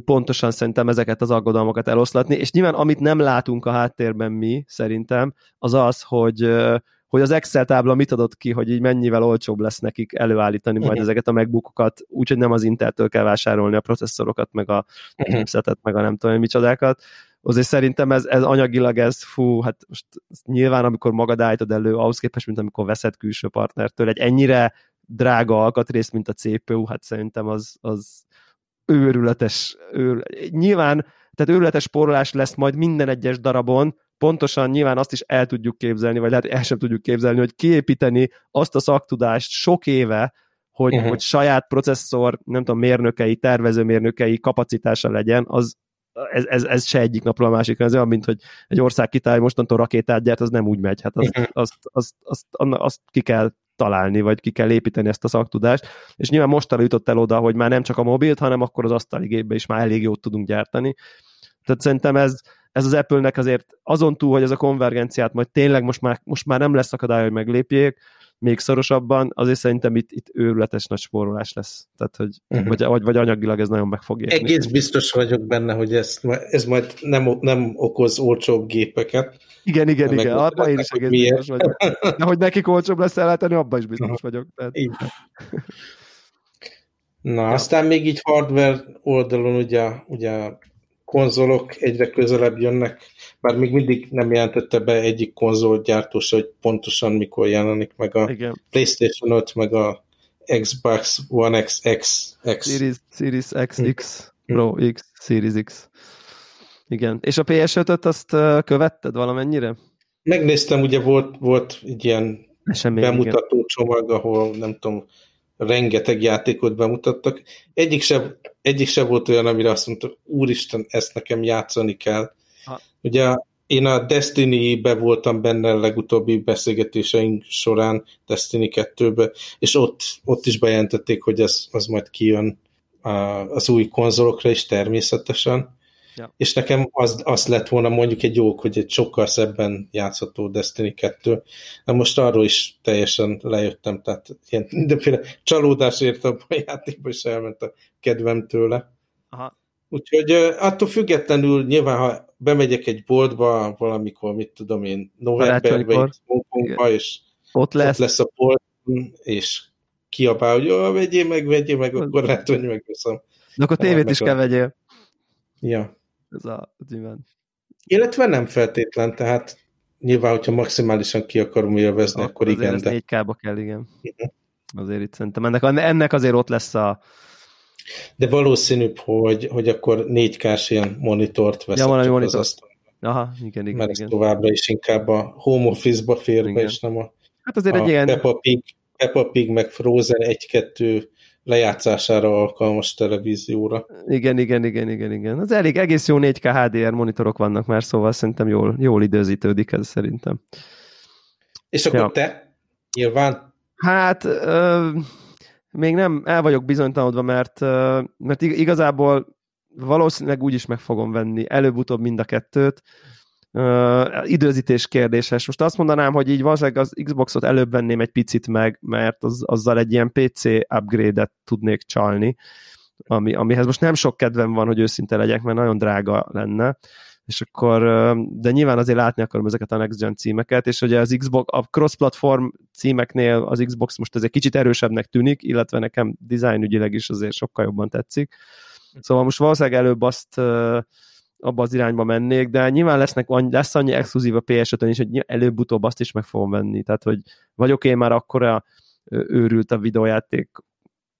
pontosan szerintem ezeket az aggodalmakat eloszlatni, és nyilván amit nem látunk a háttérben mi, szerintem, az az, hogy hogy az Excel tábla mit adott ki, hogy így mennyivel olcsóbb lesz nekik előállítani majd uh-huh. ezeket a megbookokat, úgyhogy nem az Inteltől kell vásárolni a processzorokat, meg a uh-huh. chipsetet, meg a nem tudom, micsodákat. Azért szerintem ez, ez anyagilag ez, fú, hát most nyilván amikor magad állítod elő, ahhoz képest, mint amikor veszed külső partnertől, egy ennyire drága alkatrészt, mint a CPU, hát szerintem az, az őrületes, őr... nyilván, tehát őrületes spórolás lesz majd minden egyes darabon, pontosan nyilván azt is el tudjuk képzelni, vagy lehet el sem tudjuk képzelni, hogy kiépíteni azt a szaktudást sok éve, hogy, uh-huh. hogy saját processzor, nem tudom, mérnökei, tervezőmérnökei kapacitása legyen, az ez, ez, ez se egyik napról a másikra, ez olyan, mint hogy egy ország kitalálja mostantól rakétát gyárt, az nem úgy megy, hát azt, azt, azt, azt, azt, azt ki kell találni, vagy ki kell építeni ezt a szaktudást, és nyilván mostanra jutott el oda, hogy már nem csak a mobilt, hanem akkor az asztali gépbe is már elég jót tudunk gyártani. Tehát szerintem ez, ez az Apple-nek azért azon túl, hogy ez a konvergenciát majd tényleg most már, most már nem lesz akadály, hogy meglépjék, még szorosabban, azért szerintem itt, itt őrületes nagy spórolás lesz. Tehát, hogy uh-huh. vagy, vagy, vagy anyagilag ez nagyon meg fog érni. Egész biztos vagyok benne, hogy ez, ez majd nem, nem okoz olcsóbb gépeket. Igen, igen, igen, abban én is egész miért. biztos vagyok. De hogy nekik olcsóbb lesz ellátani, abban is biztos vagyok. Tehát... Így. Na, ja. aztán még így hardware oldalon ugye, ugye konzolok egyre közelebb jönnek, bár még mindig nem jelentette be egyik konzolgyártó hogy pontosan mikor jelenik meg a Igen. PlayStation 5, meg a Xbox One X, X, X. Series, Series X, hm. X, Pro hm. X, Series X. Igen. És a PS5-öt azt követted valamennyire? Megnéztem, ugye volt, volt egy ilyen Esemény, bemutató igen. csomag, ahol nem tudom, rengeteg játékot bemutattak. Egyik se, egyik se volt olyan, amire azt mondta, úristen, ezt nekem játszani kell. Ha. Ugye én a Destiny-be voltam benne a legutóbbi beszélgetéseink során, Destiny 2-be, és ott, ott is bejelentették, hogy ez, az majd kijön az új konzolokra is természetesen. Ja. És nekem az, az lett volna mondjuk egy jó, hogy egy sokkal szebben játszható Destiny 2. De most arról is teljesen lejöttem, tehát ilyen mindenféle csalódás érte a játékba, és elment a kedvem tőle. Aha. Úgyhogy attól függetlenül nyilván, ha bemegyek egy boltba valamikor, mit tudom én, novemberben, Hongkongba, és ott lesz. ott lesz a bolt, és kiabál, hogy jó, vegyél meg, vegyél meg, akkor lehet, hogy megveszem. De akkor tévét is kell vegyél. Ja ez a nyilván. Illetve nem feltétlen, tehát nyilván, hogyha maximálisan ki akarom élvezni, akkor, akkor igen. Azért de... 4K-ba kell, igen. Uh-huh. Azért itt szerintem ennek, ennek azért ott lesz a... De valószínűbb, hogy, hogy akkor 4K-s ilyen monitort veszek ja, valami monitort. az Aha, igen, igen. Mert igen. továbbra is inkább a home office-ba fér be, és nem a, hát azért a egy ilyen... Peppa Pig, Peppa Pig meg Frozen 1-2 lejátszására alkalmas televízióra. Igen, igen, igen, igen, igen. Az elég egész jó 4K HDR monitorok vannak már, szóval szerintem jól, jól időzítődik ez szerintem. És akkor ja. te nyilván? Hát ö, még nem, el vagyok bizonytalanodva, mert, ö, mert igazából valószínűleg úgy is meg fogom venni, előbb-utóbb mind a kettőt, Időzítés kérdéses. Most azt mondanám, hogy így valószínűleg az Xboxot előbb venném egy picit meg, mert az, azzal egy ilyen PC upgrade-et tudnék csalni, ami, amihez most nem sok kedvem van, hogy őszinte legyek, mert nagyon drága lenne, és akkor, de nyilván azért látni akarom ezeket a Next Gen címeket, és ugye az Xbox, a cross-platform címeknél az Xbox most egy kicsit erősebbnek tűnik, illetve nekem design ügyileg is azért sokkal jobban tetszik. Szóval most valószínűleg előbb azt abba az irányba mennék, de nyilván lesznek, lesz annyi exkluzív a ps is, hogy előbb-utóbb azt is meg fogom venni. Tehát, hogy vagyok én már akkora őrült a videójáték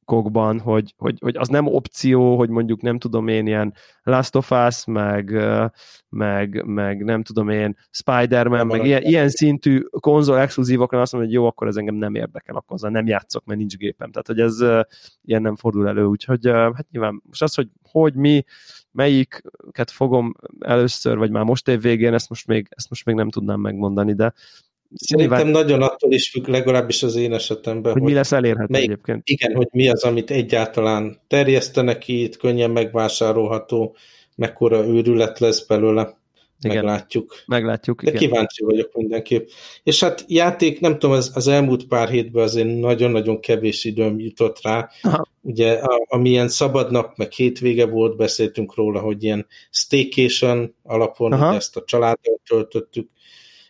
kokban, hogy, hogy, hogy az nem opció, hogy mondjuk nem tudom én ilyen Last of Us, meg, meg, meg nem tudom én Spider-Man, meg ilyen, ilyen szintű konzol exkluzívokra azt mondom, hogy jó, akkor ez engem nem érdekel, akkor azzal nem játszok, mert nincs gépem. Tehát, hogy ez ilyen nem fordul elő, úgyhogy hát nyilván most az, hogy hogy mi, melyiket fogom először, vagy már most év végén, ezt most még, ezt most még nem tudnám megmondani, de Szerintem nyilván... nagyon attól is függ, legalábbis az én esetemben. Hogy, hogy mi lesz elérhető melyik, egyébként. Igen, hogy mi az, amit egyáltalán terjesztenek ki, itt könnyen megvásárolható, mekkora őrület lesz belőle. Igen. Meglátjuk. Meglátjuk, De igen. kíváncsi vagyok mindenképp. És hát játék, nem tudom, az, az elmúlt pár hétben azért nagyon-nagyon kevés időm jutott rá. Aha. Ugye, a, amilyen szabad nap, meg hétvége volt, beszéltünk róla, hogy ilyen staycation alapon ezt a családdal töltöttük,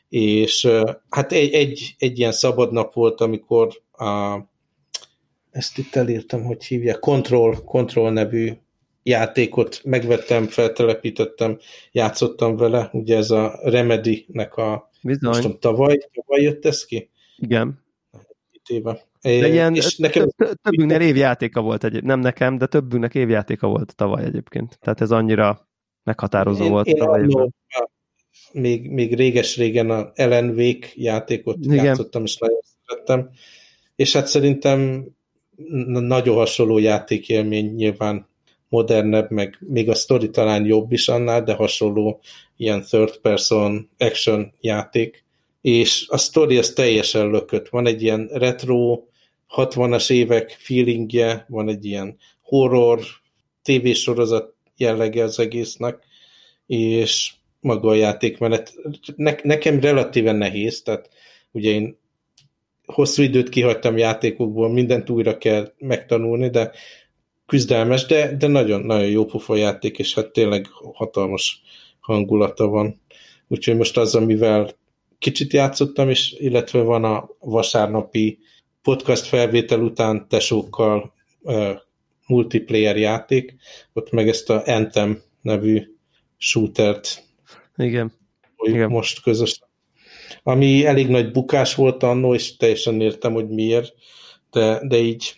és hát egy, egy, egy ilyen szabad nap volt, amikor a, ezt itt elírtam, hogy hívja, Control, Control nevű játékot megvettem, feltelepítettem, játszottam vele, ugye ez a Remedy-nek a Bizony. most tudom, tavaly, tavaly jött ez ki? Igen. Éve. De ilyen és nekem... többünknek évjátéka volt, egy, nem nekem, de többünknek évjátéka volt tavaly egyébként. Tehát ez annyira meghatározó én, volt. Én tavaly annól, még, még réges-régen a Ellen Wake játékot Igen. játszottam, és nagyon szerettem. És hát szerintem nagyon hasonló játékélmény nyilván modernebb, meg még a story talán jobb is annál, de hasonló ilyen third person action játék. És a story az teljesen lökött. Van egy ilyen retro 60-as évek feelingje, van egy ilyen horror tévésorozat jellege az egésznek, és maga a játékmenet. Ne, nekem relatíven nehéz, tehát ugye én hosszú időt kihagytam játékokból, mindent újra kell megtanulni, de küzdelmes, de, de nagyon, nagyon jó pofa játék, és hát tényleg hatalmas hangulata van. Úgyhogy most az, amivel kicsit játszottam, és illetve van a vasárnapi podcast felvétel után tesókkal uh, multiplayer játék, ott meg ezt a Anthem nevű shootert igen. Igen. most közösen. Ami elég nagy bukás volt annó, és teljesen értem, hogy miért, de, de így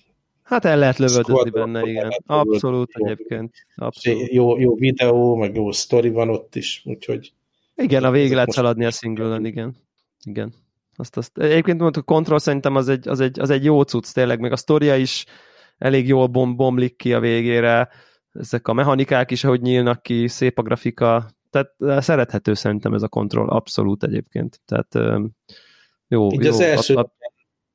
Hát el lehet lövöldözni benne, igen. Abszolút jó, egyébként. Abszolút. Jó, jó videó, meg jó sztori van ott is, úgyhogy... Igen, a végig lehet szaladni a single igen. Igen. Azt, azt. Egyébként mondtuk, a Control szerintem az egy, az, egy, az egy jó cucc tényleg, meg a sztoria is elég jól bom, bomlik ki a végére, ezek a mechanikák is, ahogy nyílnak ki, szép a grafika, tehát szerethető szerintem ez a kontroll, abszolút egyébként. Tehát jó. Így jó, az első a, a...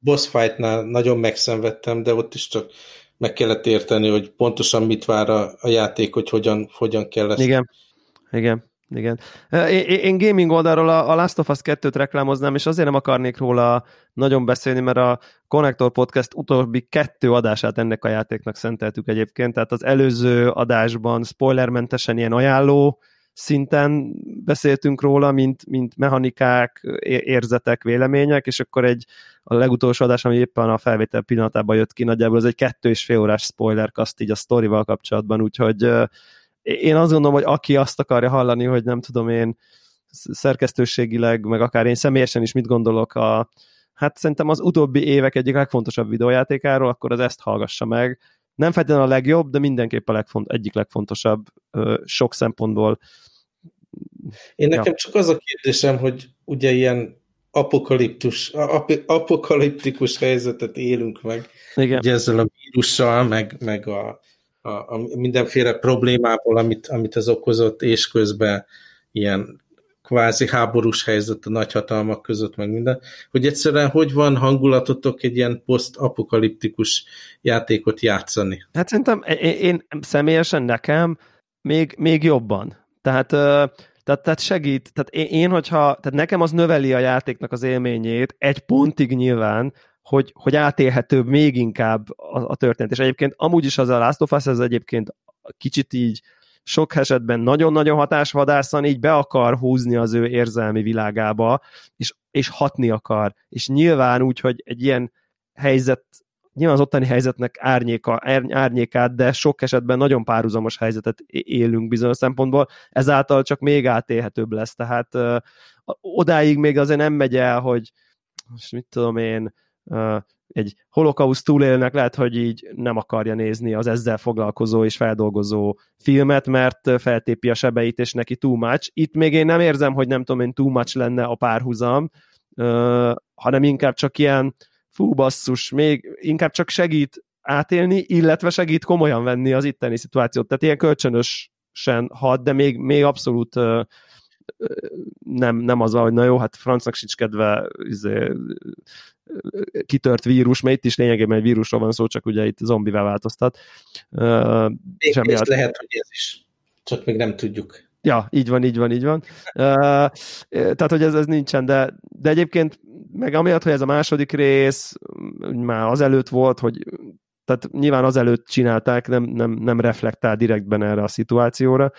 boss fightnál nagyon megszenvedtem, de ott is csak meg kellett érteni, hogy pontosan mit vár a, a játék, hogy hogyan, hogyan kell ezt. Igen, igen. Igen. Én, én gaming oldalról a, a Last of Us 2-t reklámoznám, és azért nem akarnék róla nagyon beszélni, mert a Connector Podcast utóbbi kettő adását ennek a játéknak szenteltük egyébként, tehát az előző adásban spoilermentesen ilyen ajánló szinten beszéltünk róla, mint, mint mechanikák, érzetek, vélemények, és akkor egy a legutolsó adás, ami éppen a felvétel pillanatában jött ki, nagyjából ez egy kettő és fél órás spoiler kaszt így a sztorival kapcsolatban, úgyhogy én azt gondolom, hogy aki azt akarja hallani, hogy nem tudom én szerkesztőségileg, meg akár én személyesen is mit gondolok a, hát szerintem az utóbbi évek egyik legfontosabb videójátékáról, akkor az ezt hallgassa meg, nem feltétlenül a legjobb, de mindenképp a legfont, egyik legfontosabb sok szempontból. Én nekem ja. csak az a kérdésem, hogy ugye ilyen apokaliptus, ap, apokaliptikus helyzetet élünk meg, Igen. ugye ezzel a vírussal, meg, meg a, a, a mindenféle problémából, amit, amit ez okozott, és közben ilyen kvázi háborús helyzet a nagyhatalmak között, meg minden, hogy egyszerűen hogy van hangulatotok egy ilyen posztapokaliptikus játékot játszani? Hát szerintem én, én személyesen nekem még, még jobban. Tehát, tehát, tehát segít, tehát én, én, hogyha, tehát nekem az növeli a játéknak az élményét egy pontig nyilván, hogy, hogy átélhetőbb még inkább a, a történet. És egyébként amúgy is az a Last of Us, ez egyébként kicsit így sok esetben nagyon-nagyon hatásvadászan így be akar húzni az ő érzelmi világába, és, és hatni akar. És nyilván úgy, hogy egy ilyen helyzet, nyilván az ottani helyzetnek árnyéka, árnyékát, de sok esetben nagyon párhuzamos helyzetet élünk bizonyos szempontból, ezáltal csak még átélhetőbb lesz. Tehát ö, odáig még azért nem megy el, hogy most mit tudom én, egy holokauszt túlélnek, lehet, hogy így nem akarja nézni az ezzel foglalkozó és feldolgozó filmet, mert feltépi a sebeit, és neki too much. Itt még én nem érzem, hogy nem tudom én too much lenne a párhuzam, hanem inkább csak ilyen fú basszus, még inkább csak segít átélni, illetve segít komolyan venni az itteni szituációt. Tehát ilyen kölcsönösen hat, de még, még abszolút nem, nem az hogy na jó, hát francnak sincs kedve izé, kitört vírus, mert itt is lényegében egy vírusról van szó, csak ugye itt zombivá változtat. És emiatt... lehet, hogy ez is, csak még nem tudjuk. Ja, így van, így van, így van. Tehát, hogy ez, ez nincsen, de, de egyébként meg amiatt, hogy ez a második rész már azelőtt volt, hogy tehát nyilván azelőtt csinálták, nem, nem, nem reflektál direktben erre a szituációra,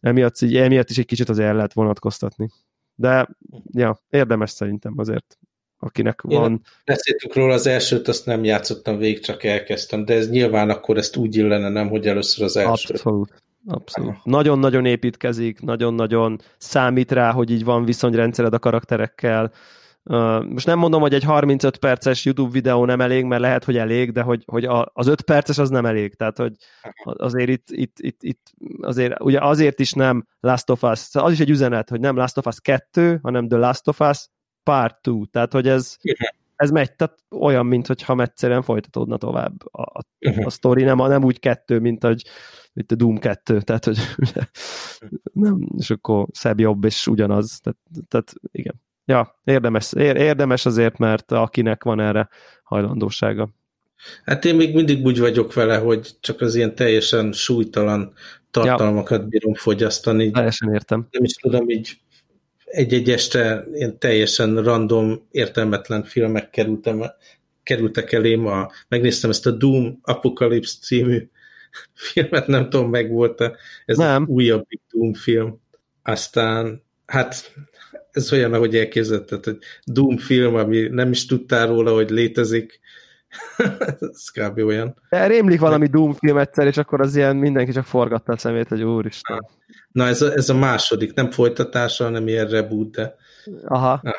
emiatt, így, emiatt is egy kicsit azért el lehet vonatkoztatni. De ja, érdemes szerintem azért akinek Én van... Beszéltük róla az elsőt, azt nem játszottam végig, csak elkezdtem, de ez nyilván akkor ezt úgy illene, nem, hogy először az első. Abszolút. Abszolút. Nagyon-nagyon építkezik, nagyon-nagyon számít rá, hogy így van viszonyrendszered a karakterekkel. most nem mondom, hogy egy 35 perces YouTube videó nem elég, mert lehet, hogy elég, de hogy, hogy az 5 perces az nem elég. Tehát, hogy azért itt, itt, itt, itt azért, ugye azért is nem Last of Us, az is egy üzenet, hogy nem Last of Us 2, hanem The Last of Us part two, tehát hogy ez, ez megy, tehát olyan, mint hogyha egyszerűen folytatódna tovább a, a, a sztori, nem, nem úgy kettő, mint hogy mint a Doom 2, tehát hogy nem, és akkor szebb jobb, és ugyanaz, tehát, tehát igen. Ja, érdemes, érdemes azért, mert akinek van erre hajlandósága. Hát én még mindig úgy vagyok vele, hogy csak az ilyen teljesen súlytalan tartalmakat ja. bírom fogyasztani. Teljesen értem. Nem is tudom így egy-egy este ilyen teljesen random, értelmetlen filmek kerültem, kerültek elém. A, megnéztem ezt a Doom Apocalypse című filmet, nem tudom, meg volt-e. Ez nem. újabb Doom film. Aztán, hát ez olyan, ahogy elképzelted, hogy Doom film, ami nem is tudtál róla, hogy létezik, ez kb. olyan. De rémlik valami Doom film egyszer, és akkor az ilyen mindenki csak forgatta a szemét, hogy úristen. Na, ez a, ez a második, nem folytatása, hanem ilyen reboot, de... Aha. Ah,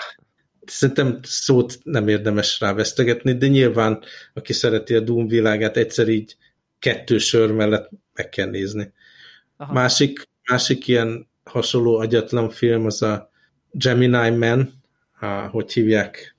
szerintem szót nem érdemes rá vesztegetni, de nyilván, aki szereti a Doom világát, egyszer így kettő sör mellett meg kell nézni. Aha. Másik, másik ilyen hasonló agyatlan film az a Gemini Man, a, hogy hívják,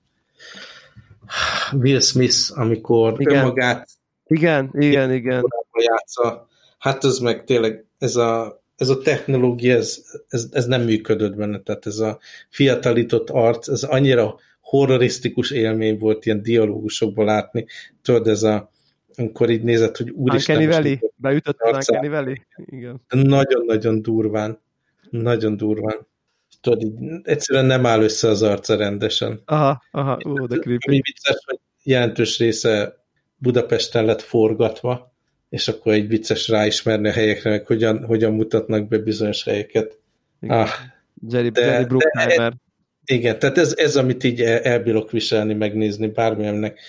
Will Smith, amikor igen. önmagát igen, igen, igen. Játsza. Hát ez meg tényleg, ez a, ez a technológia, ez, ez, ez nem működött benne, tehát ez a fiatalított arc, ez annyira horrorisztikus élmény volt ilyen dialógusokból látni. Tudod, ez a amikor így nézett, hogy úristen... Uncanny Valley, beütött Uncanny Valley, igen. Nagyon-nagyon durván, nagyon durván tudod, így egyszerűen nem áll össze az arca rendesen. Aha, aha, ó, de creepy. Ami vicces, hogy jelentős része Budapesten lett forgatva, és akkor egy vicces ráismerni a helyekre, meg hogyan, hogyan mutatnak be bizonyos helyeket. Ah, Jerry, de, Jerry Bruckheimer. De, igen, tehát ez, ez, amit így el, elbírok viselni, megnézni bármilyennek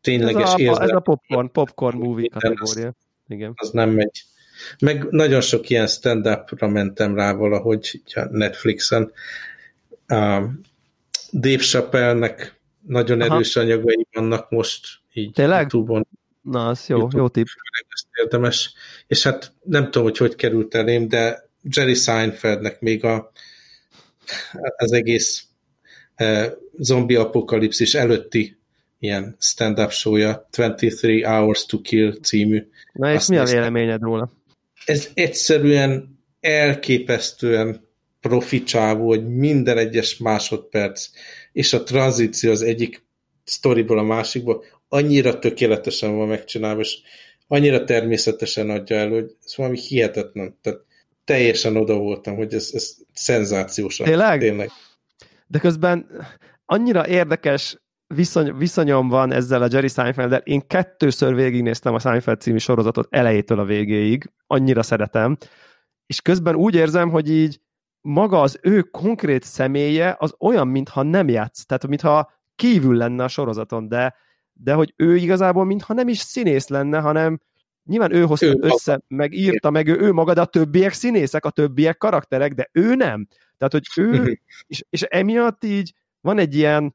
tényleges ez a, érzem. Ez a popcorn, popcorn movie kategória. Igen. Az nem megy. Meg nagyon sok ilyen stand-upra mentem rá valahogy Netflixen. Uh, Dave Chappelle-nek nagyon Aha. erős anyagai vannak most így Tényleg? YouTube-on. Na, az jó, YouTube jó tipp. Érdemes. És hát nem tudom, hogy hogy került elém, de Jerry Seinfeldnek még a, az egész uh, zombi apokalipszis előtti ilyen stand-up show-ja, 23 Hours to Kill című. Na és mi a véleményed róla? Ez egyszerűen elképesztően profi csávó, hogy minden egyes másodperc, és a tranzíció az egyik sztoriból a másikba annyira tökéletesen van megcsinálva, és annyira természetesen adja el, hogy ez valami hihetetlen. Tehát teljesen oda voltam, hogy ez, ez szenzációs. Tényleg? Tényleg. De közben annyira érdekes viszony, viszonyom van ezzel a Jerry seinfeld Én kettőször végignéztem a Seinfeld című sorozatot elejétől a végéig. Annyira szeretem. És közben úgy érzem, hogy így maga az ő konkrét személye az olyan, mintha nem játsz. Tehát, mintha kívül lenne a sorozaton, de, de hogy ő igazából mintha nem is színész lenne, hanem nyilván ő hozta ő össze, maga. meg írta meg ő, ő maga, de a többiek színészek, a többiek karakterek, de ő nem. Tehát, hogy ő, és, és emiatt így van egy ilyen,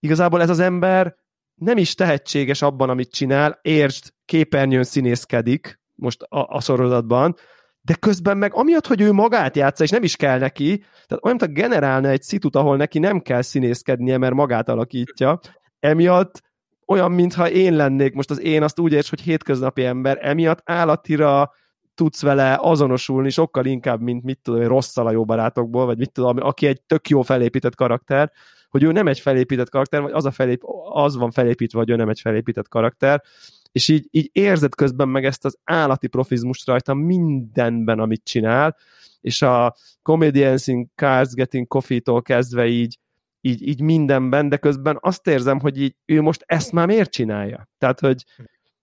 igazából ez az ember nem is tehetséges abban, amit csinál, értsd, képernyőn színészkedik most a, a sorozatban, de közben meg amiatt, hogy ő magát játsza, és nem is kell neki, tehát olyan, mint generálna egy szitut, ahol neki nem kell színészkednie, mert magát alakítja, emiatt olyan, mintha én lennék, most az én azt úgy érts, hogy hétköznapi ember, emiatt állatira tudsz vele azonosulni sokkal inkább, mint mit tudom, rosszal a jó barátokból, vagy mit tudom, aki egy tök jó felépített karakter, hogy ő nem egy felépített karakter, vagy az, a felép, az van felépítve, hogy ő nem egy felépített karakter, és így, így érzed közben meg ezt az állati profizmust rajta mindenben, amit csinál, és a Comedians in Cars Getting Coffee-tól kezdve így, így, így mindenben, de közben azt érzem, hogy így ő most ezt már miért csinálja? Tehát, hogy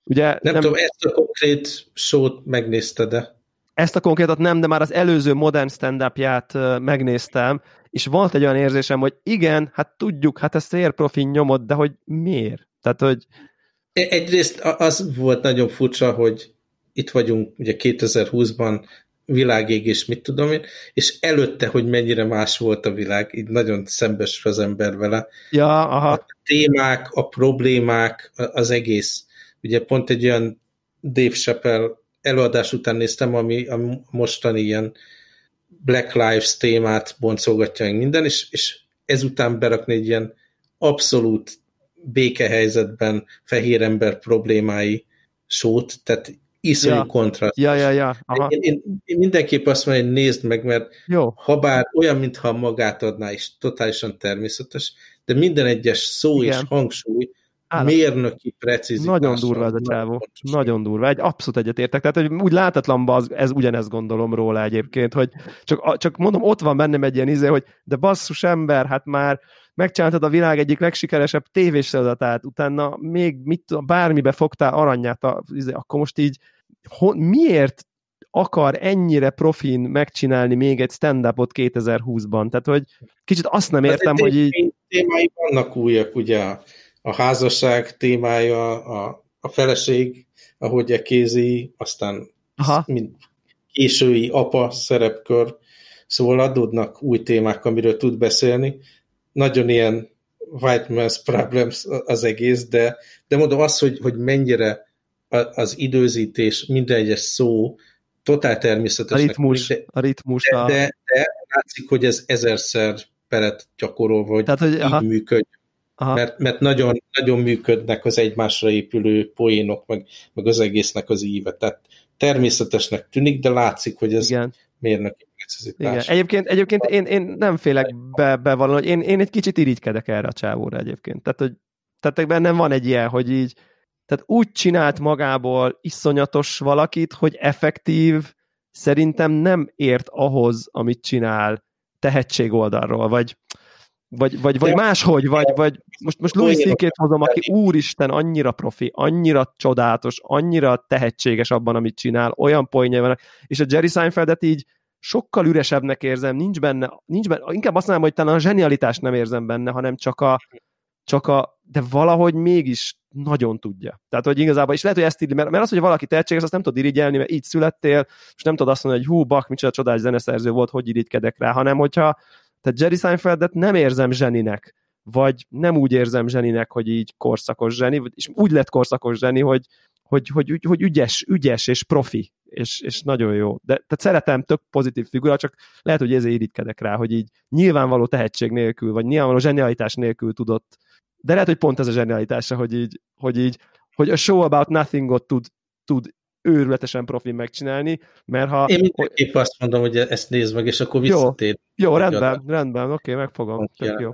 ugye... Nem, nem tudom, ezt a konkrét szót megnézted de ezt a konkrétat nem, de már az előző modern stand megnéztem, és volt egy olyan érzésem, hogy igen, hát tudjuk, hát ezt ér profi nyomott, de hogy miért? Tehát, hogy E, egyrészt az volt nagyon furcsa, hogy itt vagyunk ugye 2020-ban, világégés, mit tudom én, és előtte, hogy mennyire más volt a világ, így nagyon szembes az ember vele. Ja, aha. A témák, a problémák, az egész. Ugye pont egy olyan Dave Chappelle előadás után néztem, ami a mostani ilyen Black Lives témát boncolgatja minden, és, és ezután berakni egy ilyen abszolút békehelyzetben fehér ember problémái sót, tehát iszonyú ja. kontraszt. Ja, ja, ja. Aha. Én, én, én mindenképp azt mondom, hogy nézd meg, mert Jó. ha bár olyan, mintha magát adná, és totálisan természetes, de minden egyes szó Igen. és hangsúly Állat. mérnöki precízitás. Nagyon durva ez a csávó. Nagyon durva. Egy abszolút egyetértek. Tehát hogy úgy látatlanban az, ez ugyanezt gondolom róla egyébként, hogy csak, csak mondom, ott van bennem egy ilyen izé, hogy de basszus ember, hát már megcsináltad a világ egyik legsikeresebb tévésorozatát, utána még mit tudom, bármibe fogtál aranyát, a, izé, akkor most így ho, miért akar ennyire profin megcsinálni még egy stand-upot 2020-ban? Tehát, hogy kicsit azt nem hát értem, hogy így... Témái vannak újak, ugye a házasság témája, a, a feleség, ahogy kézi, aztán Aha. Mind késői apa szerepkör, szóval adódnak új témák, amiről tud beszélni, nagyon ilyen white man's problems az egész, de, de mondom azt, hogy, hogy mennyire az időzítés, minden egyes szó totál természetes. A ritmus. De, a ritmus de, de, de látszik, hogy ez ezerszer peret gyakorolva, hogy, Tehát, hogy így aha. működj. Aha. Mert, mert nagyon, nagyon működnek az egymásra épülő poénok, meg, meg az egésznek az íve. Tehát természetesnek tűnik, de látszik, hogy ez Igen. mérnöki igen. Egyébként, egyébként én, én nem félek be, bevallani, hogy én, én egy kicsit irigykedek erre a csávóra egyébként. Tehát, hogy tehát bennem van egy ilyen, hogy így tehát úgy csinált magából iszonyatos valakit, hogy effektív szerintem nem ért ahhoz, amit csinál tehetség oldalról, vagy, vagy, vagy, vagy máshogy, vagy, vagy most, most Louis ck hozom, aki úristen annyira profi, annyira csodálatos, annyira tehetséges abban, amit csinál, olyan poénja van, és a Jerry Seinfeldet így sokkal üresebbnek érzem, nincs benne, nincs benne, inkább azt mondanám, hogy talán a zsenialitást nem érzem benne, hanem csak a, csak a, de valahogy mégis nagyon tudja. Tehát, hogy igazából, és lehet, hogy ezt írni, mert, mert az, hogy valaki tehetséges, azt nem tud irigyelni, mert így születtél, és nem tudod azt mondani, hogy hú, bak, micsoda csodás zeneszerző volt, hogy irigykedek rá, hanem hogyha, tehát Jerry Seinfeldet nem érzem zseninek, vagy nem úgy érzem zseninek, hogy így korszakos zseni, és úgy lett korszakos zseni, hogy, hogy, hogy, hogy, hogy ügyes, ügyes és profi, és, és nagyon jó. De tehát szeretem, tök pozitív figura, csak lehet, hogy ezért irigykedek rá, hogy így nyilvánvaló tehetség nélkül, vagy nyilvánvaló zsenialitás nélkül tudott de lehet, hogy pont ez a zsenialitása, hogy így, hogy így, hogy a show about nothingot tud, tud őrületesen profi megcsinálni, mert ha... Én mindenképp azt mondom, hogy ezt nézd meg, és akkor visszatér. Jó, jó rendben, rendben, oké, okay, megfogom. Jó.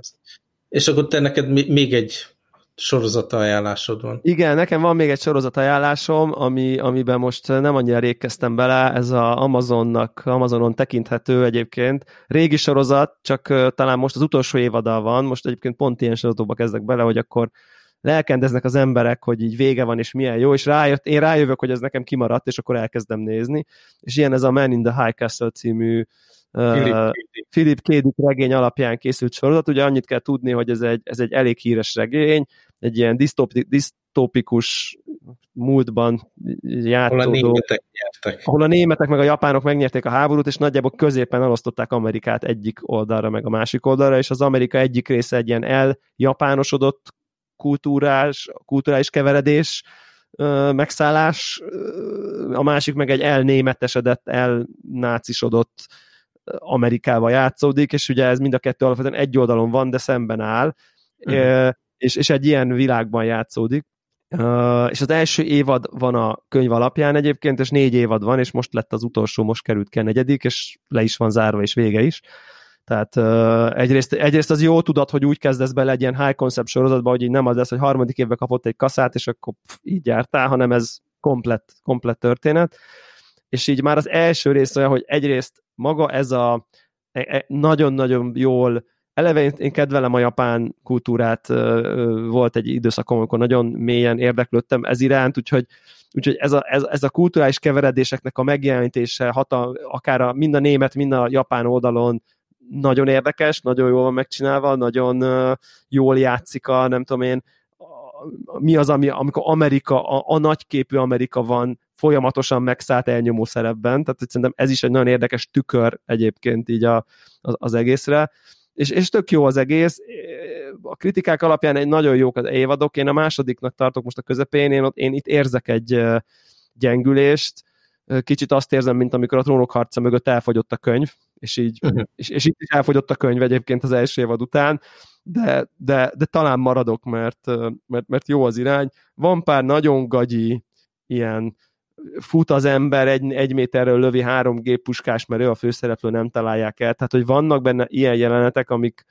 És akkor te neked még egy sorozat ajánlásod van. Igen, nekem van még egy sorozat ajánlásom, ami, amiben most nem annyira rég kezdtem bele, ez a Amazonnak, Amazonon tekinthető egyébként. Régi sorozat, csak talán most az utolsó évada van, most egyébként pont ilyen sorozatokba kezdek bele, hogy akkor lelkendeznek az emberek, hogy így vége van, és milyen jó, és rájött, én rájövök, hogy ez nekem kimaradt, és akkor elkezdem nézni. És ilyen ez a Man in the High Castle című Philip K. Dick regény alapján készült sorozat. Ugye annyit kell tudni, hogy ez egy, ez egy elég híres regény, egy ilyen disztopi, disztópikus múltban játszódó... Ahol a németek nyertek. Ahol a németek meg a japánok megnyerték a háborút, és nagyjából középen elosztották Amerikát egyik oldalra, meg a másik oldalra, és az Amerika egyik része egy ilyen eljapánosodott kultúrás, kulturális keveredés, megszállás, a másik meg egy elnémetesedett, elnácisodott Amerikába játszódik, és ugye ez mind a kettő alapvetően egy oldalon van, de szemben áll, uh-huh. és, és egy ilyen világban játszódik. Uh, és az első évad van a könyv alapján egyébként, és négy évad van, és most lett az utolsó, most került ki a negyedik, és le is van zárva, és vége is. Tehát uh, egyrészt, egyrészt az jó tudat, hogy úgy kezdesz bele egy ilyen high concept sorozatba, hogy így nem az lesz, hogy harmadik évben kapott egy kaszát, és akkor pff, így jártál, hanem ez komplett, komplett történet. És így már az első rész olyan, hogy egyrészt maga ez a e, e, nagyon-nagyon jól eleve én, én kedvelem a japán kultúrát, volt egy időszakom, amikor nagyon mélyen érdeklődtem ez iránt, úgyhogy, úgyhogy ez, a, ez, ez a kulturális keveredéseknek a megjelenítése, hatal, akár a, mind a német, mind a japán oldalon nagyon érdekes, nagyon jól van megcsinálva, nagyon jól játszik a, nem tudom én, mi az, ami, amikor Amerika, a, a nagyképű Amerika van folyamatosan megszállt elnyomó szerepben, tehát szerintem ez is egy nagyon érdekes tükör egyébként így a, az, az egészre, és, és tök jó az egész, a kritikák alapján egy nagyon jók az évadok, én a másodiknak tartok most a közepén, én, ott, én itt érzek egy gyengülést, kicsit azt érzem, mint amikor a trónok harca mögött elfogyott a könyv, és így, uh-huh. és, és itt is elfogyott a könyv egyébként az első évad után, de, de, de talán maradok, mert, mert, mert jó az irány. Van pár nagyon gagyi ilyen fut az ember, egy, egy méterről lövi három géppuskás, mert ő a főszereplő, nem találják el. Tehát, hogy vannak benne ilyen jelenetek, amik,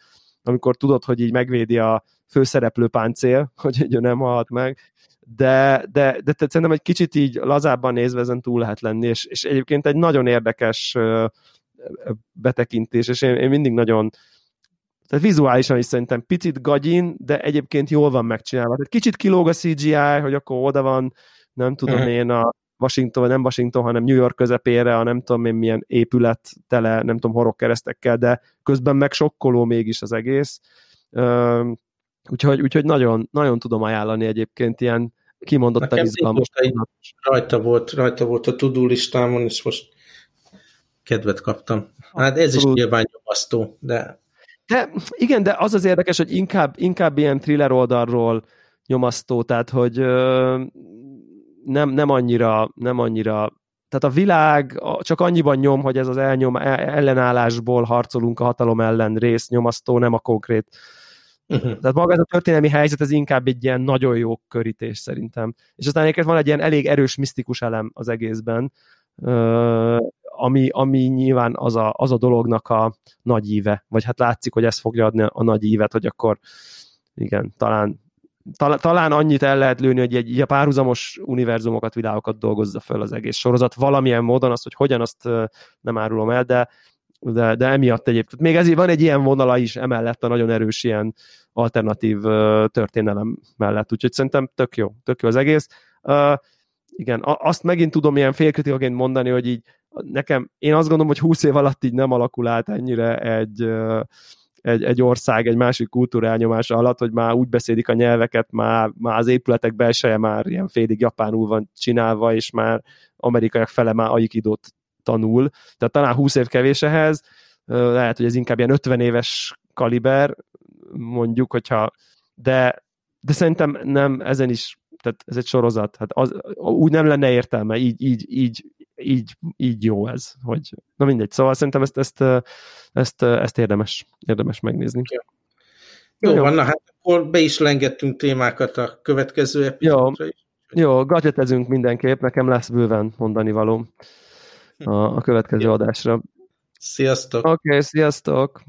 amikor tudod, hogy így megvédi a főszereplő páncél, hogy ő nem halt meg, de, de, de tehát szerintem egy kicsit így lazábban nézve ezen túl lehet lenni, és, és egyébként egy nagyon érdekes betekintés, és én, én mindig nagyon tehát vizuálisan is szerintem picit gagyin, de egyébként jól van megcsinálva. Tehát kicsit kilóg a CGI, hogy akkor oda van, nem tudom uh-huh. én, a Washington, vagy nem Washington, hanem New York közepére, a nem tudom én milyen épület tele, nem tudom, horog keresztekkel, de közben meg sokkoló mégis az egész. Úgyhogy, úgyhogy nagyon, nagyon tudom ajánlani egyébként ilyen kimondottan izgalmas. Rajta volt, rajta volt a tudó listámon, és most kedvet kaptam. Hát ez is nyilván nyomasztó, de... De igen, de az az érdekes, hogy inkább, inkább ilyen thriller oldalról nyomasztó, tehát hogy ö, nem, nem annyira, nem annyira tehát a világ csak annyiban nyom, hogy ez az elnyom, e, ellenállásból harcolunk a hatalom ellen rész nyomasztó, nem a konkrét. Uh-huh. Tehát maga ez a történelmi helyzet, ez inkább egy ilyen nagyon jó körítés szerintem. És aztán egyébként van egy ilyen elég erős, misztikus elem az egészben, ami, ami nyilván az a, az a dolognak a nagy íve, vagy hát látszik, hogy ez fogja adni a nagy ívet, hogy akkor igen, talán tal- talán annyit el lehet lőni, hogy egy, egy a párhuzamos univerzumokat, világokat dolgozza föl az egész sorozat, valamilyen módon azt, hogy hogyan, azt nem árulom el, de, de, de emiatt egyébként. Még ezért van egy ilyen vonala is emellett a nagyon erős ilyen alternatív történelem mellett, úgyhogy szerintem tök jó, tök jó az egész. Igen, azt megint tudom ilyen félkritikaként mondani, hogy így nekem, én azt gondolom, hogy 20 év alatt így nem alakul át ennyire egy, egy, egy ország egy másik kultúra elnyomása alatt, hogy már úgy beszélik a nyelveket, már, már az épületek belseje már ilyen félig japánul van csinálva, és már amerikaiak fele már aikidót tanul. Tehát talán 20 év kevés ehhez, lehet, hogy ez inkább ilyen 50 éves kaliber, mondjuk, hogyha de, de szerintem nem, ezen is tehát ez egy sorozat, hát az, úgy nem lenne értelme, így, így, így, így, így jó ez, hogy na mindegy, szóval szerintem ezt, ezt, ezt, ezt, érdemes, érdemes megnézni. Jó, Jó van, na hát akkor be is lengettünk témákat a következő epizódra is. Jó, gadgetezünk mindenképp, nekem lesz bőven mondani való a, a következő Jó. adásra. Sziasztok! Oké, okay, sziasztok!